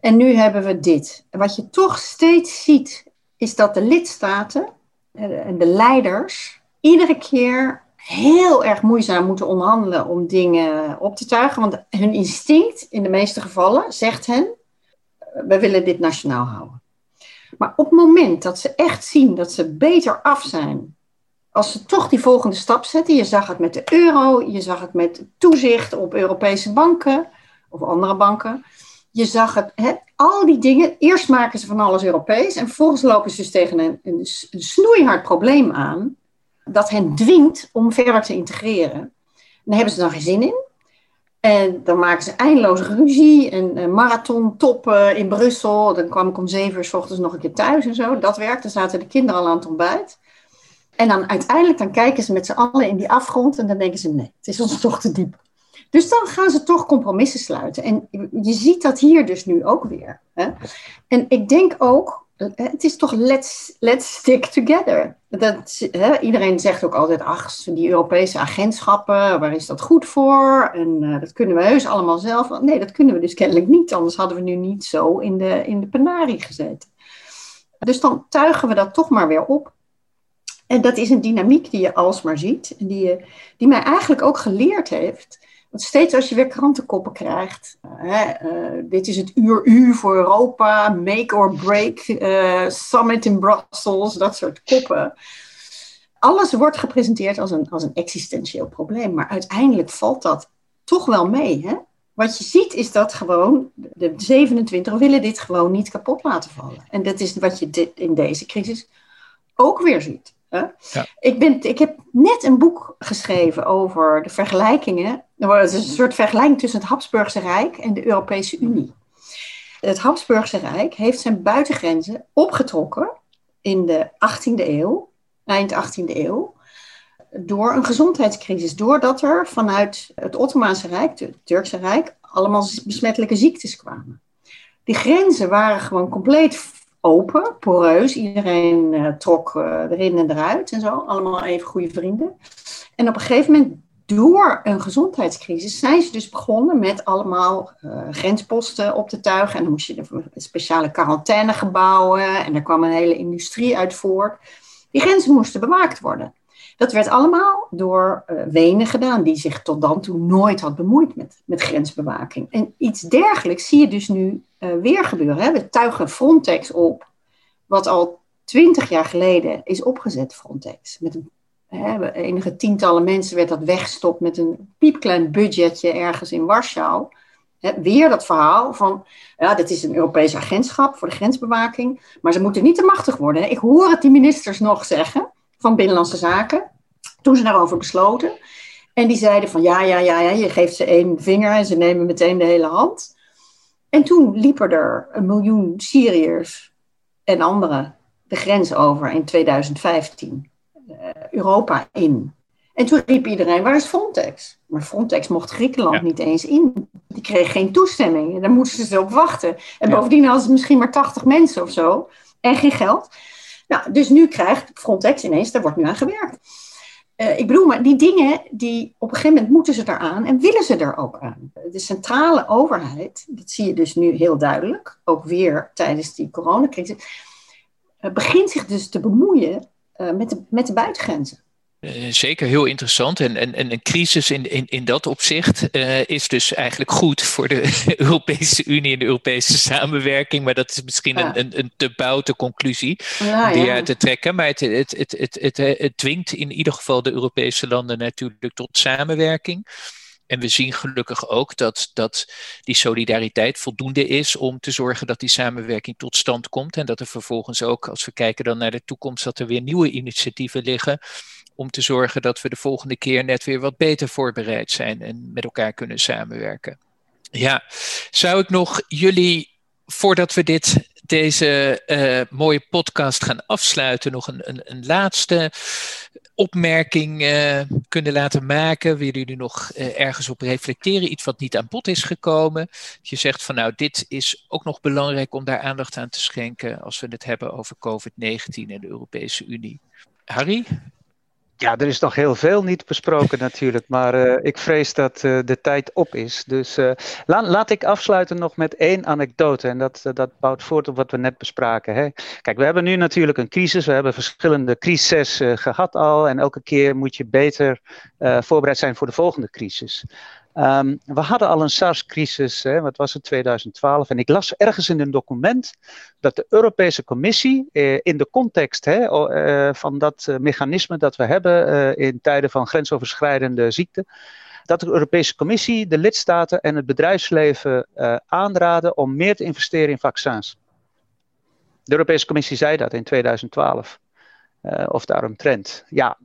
Speaker 2: En nu hebben we dit. Wat je toch steeds ziet, is dat de lidstaten eh, en de leiders iedere keer heel erg moeizaam moeten onderhandelen om dingen op te tuigen. Want hun instinct, in de meeste gevallen, zegt hen: we willen dit nationaal houden. Maar op het moment dat ze echt zien dat ze beter af zijn, als ze toch die volgende stap zetten, je zag het met de euro, je zag het met toezicht op Europese banken of andere banken, je zag het, al die dingen, eerst maken ze van alles Europees en vervolgens lopen ze dus tegen een, een, snoeihard probleem aan dat hen dwingt om verder te integreren. daar hebben ze dan geen zin in. En dan maken ze eindeloze ruzie en uh, marathon toppen in Brussel. Dan kwam ik om zeven uur ochtends nog een keer thuis en zo. Dat werkt. Dan zaten de kinderen al aan het ontbijt. En dan uiteindelijk dan kijken ze met z'n allen in die afgrond en dan denken ze nee, het is ons toch te diep. Dus dan gaan ze toch compromissen sluiten. En je ziet dat hier dus nu ook weer. Hè? En ik denk ook, het is toch let's, let's stick together. Dat, hè, iedereen zegt ook altijd, ach, die Europese agentschappen, waar is dat goed voor? En uh, dat kunnen we heus allemaal zelf. Nee, dat kunnen we dus kennelijk niet, anders hadden we nu niet zo in de, in de penarie gezeten. Dus dan tuigen we dat toch maar weer op. En dat is een dynamiek die je alsmaar ziet. En die, je, die mij eigenlijk ook geleerd heeft want steeds als je weer krantenkoppen krijgt, hè, uh, dit is het uur U voor Europa, make or break, uh, summit in Brussels, dat soort koppen. Alles wordt gepresenteerd als een, als een existentieel probleem, maar uiteindelijk valt dat toch wel mee. Hè? Wat je ziet is dat gewoon de 27 willen dit gewoon niet kapot laten vallen. En dat is wat je in deze crisis ook weer ziet. Ja. Ik, ben, ik heb net een boek geschreven over de vergelijkingen. Het is een soort vergelijking tussen het Habsburgse Rijk en de Europese Unie. Het Habsburgse Rijk heeft zijn buitengrenzen opgetrokken in de 18e eeuw, eind 18e eeuw, door een gezondheidscrisis. Doordat er vanuit het Ottomaanse Rijk, het Turkse Rijk, allemaal besmettelijke ziektes kwamen. Die grenzen waren gewoon compleet open, poreus. Iedereen uh, trok uh, erin en eruit en zo. Allemaal even goede vrienden. En op een gegeven moment, door een gezondheidscrisis, zijn ze dus begonnen met allemaal uh, grensposten op te tuigen. En dan moest je speciale quarantainegebouwen. En daar kwam een hele industrie uit voort. Die grenzen moesten bewaakt worden. Dat werd allemaal door uh, Wenen gedaan, die zich tot dan toe nooit had bemoeid met, met grensbewaking. En iets dergelijks zie je dus nu uh, weer gebeuren. Hè? We tuigen Frontex op, wat al twintig jaar geleden is opgezet, Frontex. Met een, hè, enige tientallen mensen werd dat weggestopt met een piepklein budgetje ergens in Warschau. Weer dat verhaal van, ja, dit is een Europees agentschap voor de grensbewaking, maar ze moeten niet te machtig worden. Ik hoor het die ministers nog zeggen van Binnenlandse Zaken, toen ze daarover besloten. En die zeiden van ja, ja, ja, ja, je geeft ze één vinger en ze nemen meteen de hele hand. En toen liepen er een miljoen Syriërs en anderen de grens over in 2015, uh, eh, Europa in. En toen riep iedereen, waar is Frontex? Maar Frontex mocht Griekenland niet eens in. Die kreeg geen toestemming en daar moesten ze op wachten. En bovendien hadden ze misschien maar 80 mensen of zo en geen geld. Nou, dus nu krijgt Frontex ineens, daar wordt nu aan gewerkt. Uh, ik bedoel, maar die dingen, die, op een gegeven moment moeten ze eraan en willen ze er ook aan. De centrale overheid, dat zie je dus nu heel duidelijk, ook weer tijdens die coronacrisis, uh, begint zich dus te bemoeien uh, met, de, met de buitengrenzen.
Speaker 1: Eh, zeker heel interessant. En, en, en een crisis in, in, in dat opzicht uh, is dus eigenlijk goed voor de Europese Unie en de Europese samenwerking. Maar dat is misschien een, een, een te boute conclusie ja, die uit te trekken. Maar het, het, het, het, het, het dwingt in ieder geval de Europese landen natuurlijk tot samenwerking. En we zien gelukkig ook dat, dat die solidariteit voldoende is om te zorgen dat die samenwerking tot stand komt. En dat er vervolgens ook, als we kijken dan naar de toekomst, dat er weer nieuwe initiatieven liggen om te zorgen dat we de volgende keer net weer wat beter voorbereid zijn en met elkaar kunnen samenwerken. Ja, zou ik nog jullie, voordat we dit, deze uh, mooie podcast gaan afsluiten, nog een, een, een laatste opmerking uh, kunnen laten maken? Willen jullie nog uh, ergens op reflecteren? Iets wat niet aan bod is gekomen? Je zegt van nou, dit is ook nog belangrijk om daar aandacht aan te schenken als we het hebben over COVID-19 en de Europese Unie. Harry?
Speaker 3: Ja, er is nog heel veel niet besproken natuurlijk, maar uh, ik vrees dat uh, de tijd op is. Dus la laat ik afsluiten nog met één anekdote en dat, dat bouwt voort op wat we net bespraken. Hè? Kijk, we hebben nu natuurlijk een crisis, we hebben verschillende crises gehad al en elke keer moet je beter voorbereid zijn voor de volgende crisis. Um, we hadden al een SARS-crisis, wat was het, 2012. En ik las ergens in een document dat de Europese Commissie eh, in de context hè, uh, van dat uh, mechanisme dat we hebben eh, in tijden van grensoverschrijdende ziekte, dat de Europese Commissie de lidstaten en het bedrijfsleven eh, aanraden om meer te investeren in vaccins. De Europese Commissie zei dat in 2012. Uh, of daaromtrent. Ja,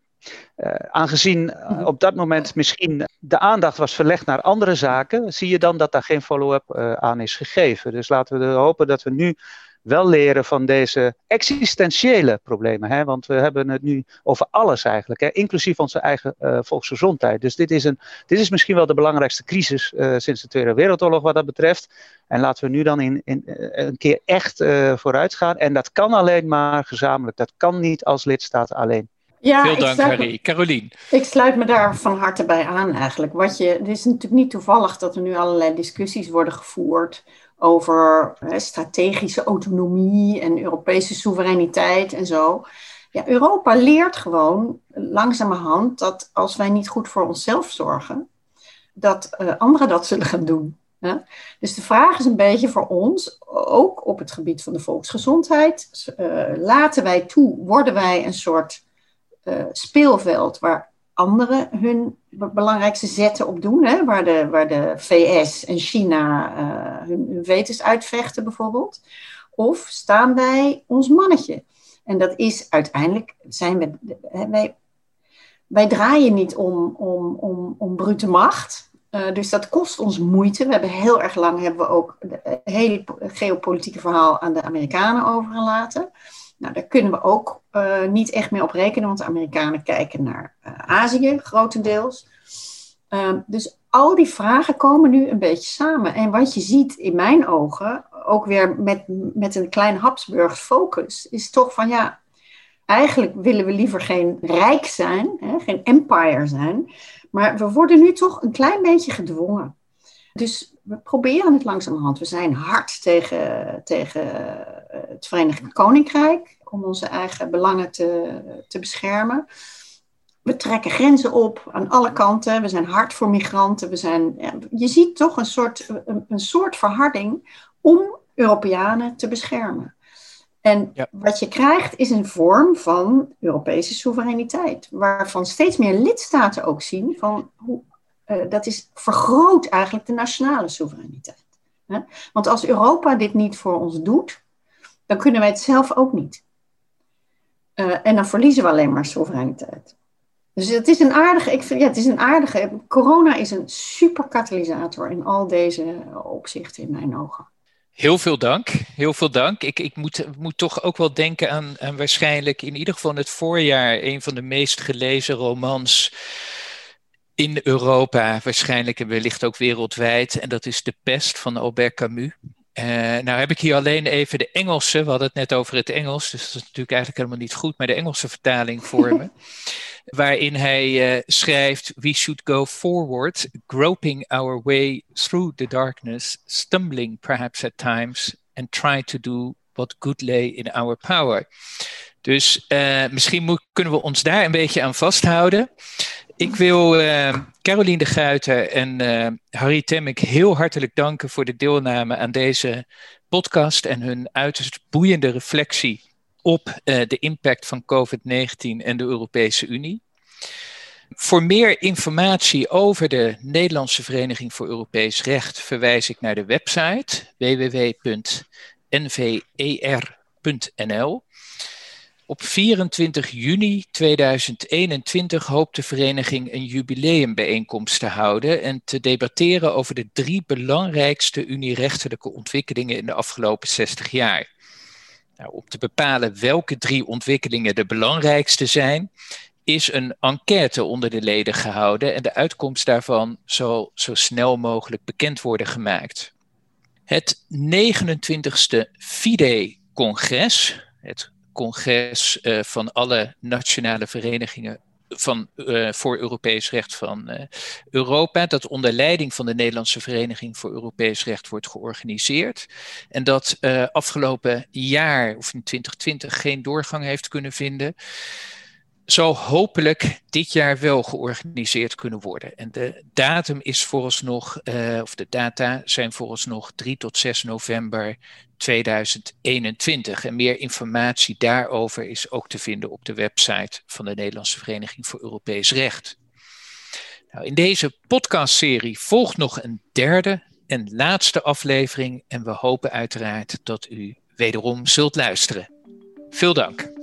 Speaker 3: uh, aangezien uh, op dat moment misschien de aandacht was verlegd naar andere zaken, zie je dan dat daar geen follow-up uh, aan is gegeven. Dus laten we hopen dat we nu wel leren van deze existentiële problemen. Hè? Want we hebben het nu over alles eigenlijk, hè? inclusief onze eigen uh, volksgezondheid. Dus dit is, een, dit is misschien wel de belangrijkste crisis uh, sinds de Tweede Wereldoorlog wat dat betreft. En laten we nu dan in, in, een keer echt vooruit gaan. En dat kan alleen maar gezamenlijk. Dat kan niet als lidstaat alleen.
Speaker 1: Ja, Veel dank, Harry. Carolien.
Speaker 2: Ik sluit me daar van harte bij aan eigenlijk. Wat je, het is natuurlijk niet toevallig dat er nu allerlei discussies worden gevoerd over hè, strategische autonomie en Europese soevereiniteit en zo. Ja, Europa leert gewoon langzamerhand dat als wij niet goed voor onszelf zorgen, dat uh, anderen dat zullen gaan doen. Hè? Dus de vraag is een beetje voor ons, ook op het gebied van de volksgezondheid, uh, laten wij toe, worden wij een soort uh, speelveld waar anderen hun belangrijkste zetten op doen, hè? Waar, de, waar de VS en China uh, hun, hun uitvechten bijvoorbeeld. Of staan wij ons mannetje? En dat is uiteindelijk, zijn we, wij, wij draaien niet om, om, om, om brute macht. Uh, dus dat kost ons moeite. We hebben heel erg lang hebben we ook het hele geopolitieke verhaal aan de Amerikanen overgelaten. Nou, daar kunnen we ook uh, niet echt meer op rekenen, want de Amerikanen kijken naar uh, Azië grotendeels. Uh, dus al die vragen komen nu een beetje samen. En wat je ziet in mijn ogen, ook weer met, met een klein Habsburgs focus, is toch van ja, eigenlijk willen we liever geen rijk zijn, hè, geen empire zijn, maar we worden nu toch een klein beetje gedwongen. Dus we proberen het langzamerhand. We zijn hard tegen, tegen het Verenigd Koninkrijk om onze eigen belangen te, te beschermen. We trekken grenzen op aan alle kanten. We zijn hard voor migranten. We zijn, je ziet toch een soort, een, een, soort verharding om Europeanen te beschermen. En wat je krijgt is een vorm van Europese soevereiniteit, waarvan steeds meer lidstaten ook zien van hoe, uh, dat is vergroot eigenlijk de nationale soevereiniteit. Hè? Want als Europa dit niet voor ons doet, dan kunnen wij het zelf ook niet. Uh, en dan verliezen we alleen maar soevereiniteit. Dus het is een aardige, ik vind, ja, het is een aardige. Corona is een super katalysator in al deze opzichten in mijn ogen.
Speaker 1: Heel veel dank. Heel veel dank. Ik, ik moet, moet toch ook wel denken aan, aan waarschijnlijk in ieder geval het voorjaar een van de meest gelezen romans in Europa, waarschijnlijk en wellicht ook wereldwijd. En dat is De Pest van Albert Camus. Uh, nou heb ik hier alleen even de Engelse, we hadden het net over het Engels, dus dat is natuurlijk eigenlijk helemaal niet goed, maar de Engelse vertaling voor me. waarin hij uh, schrijft: We should go forward, groping our way through the darkness, stumbling perhaps at times, and try to do what good lay in our power. Dus uh, misschien moet, kunnen we ons daar een beetje aan vasthouden. Ik wil uh, Caroline de Guiter en uh, Harry Temmek heel hartelijk danken voor de deelname aan deze podcast en hun uiterst boeiende reflectie op uh, de impact van COVID-19 en de Europese Unie. Voor meer informatie over de Nederlandse Vereniging voor Europees Recht verwijs ik naar de website www.nver.nl. Op 24 juni 2021 hoopt de vereniging een jubileumbijeenkomst te houden en te debatteren over de drie belangrijkste unierechtelijke ontwikkelingen in de afgelopen 60 jaar. Nou, om te bepalen welke drie ontwikkelingen de belangrijkste zijn, is een enquête onder de leden gehouden en de uitkomst daarvan zal zo snel mogelijk bekend worden gemaakt. Het 29ste FIDE-congres, het congres uh, van alle nationale verenigingen van, uh, voor Europees recht van uh, Europa, dat onder leiding van de Nederlandse Vereniging voor Europees Recht wordt georganiseerd. En dat afgelopen jaar, of in 2020, geen doorgang heeft kunnen vinden zal hopelijk dit jaar wel georganiseerd kunnen worden. En de datum is vooralsnog, uh, of de data zijn vooralsnog 3 tot 6 november 2021. En meer informatie daarover is ook te vinden op de website van de Nederlandse Vereniging voor Europees Recht. Nou, in deze podcastserie volgt nog een derde en laatste aflevering en we hopen uiteraard dat u wederom zult luisteren. Veel dank.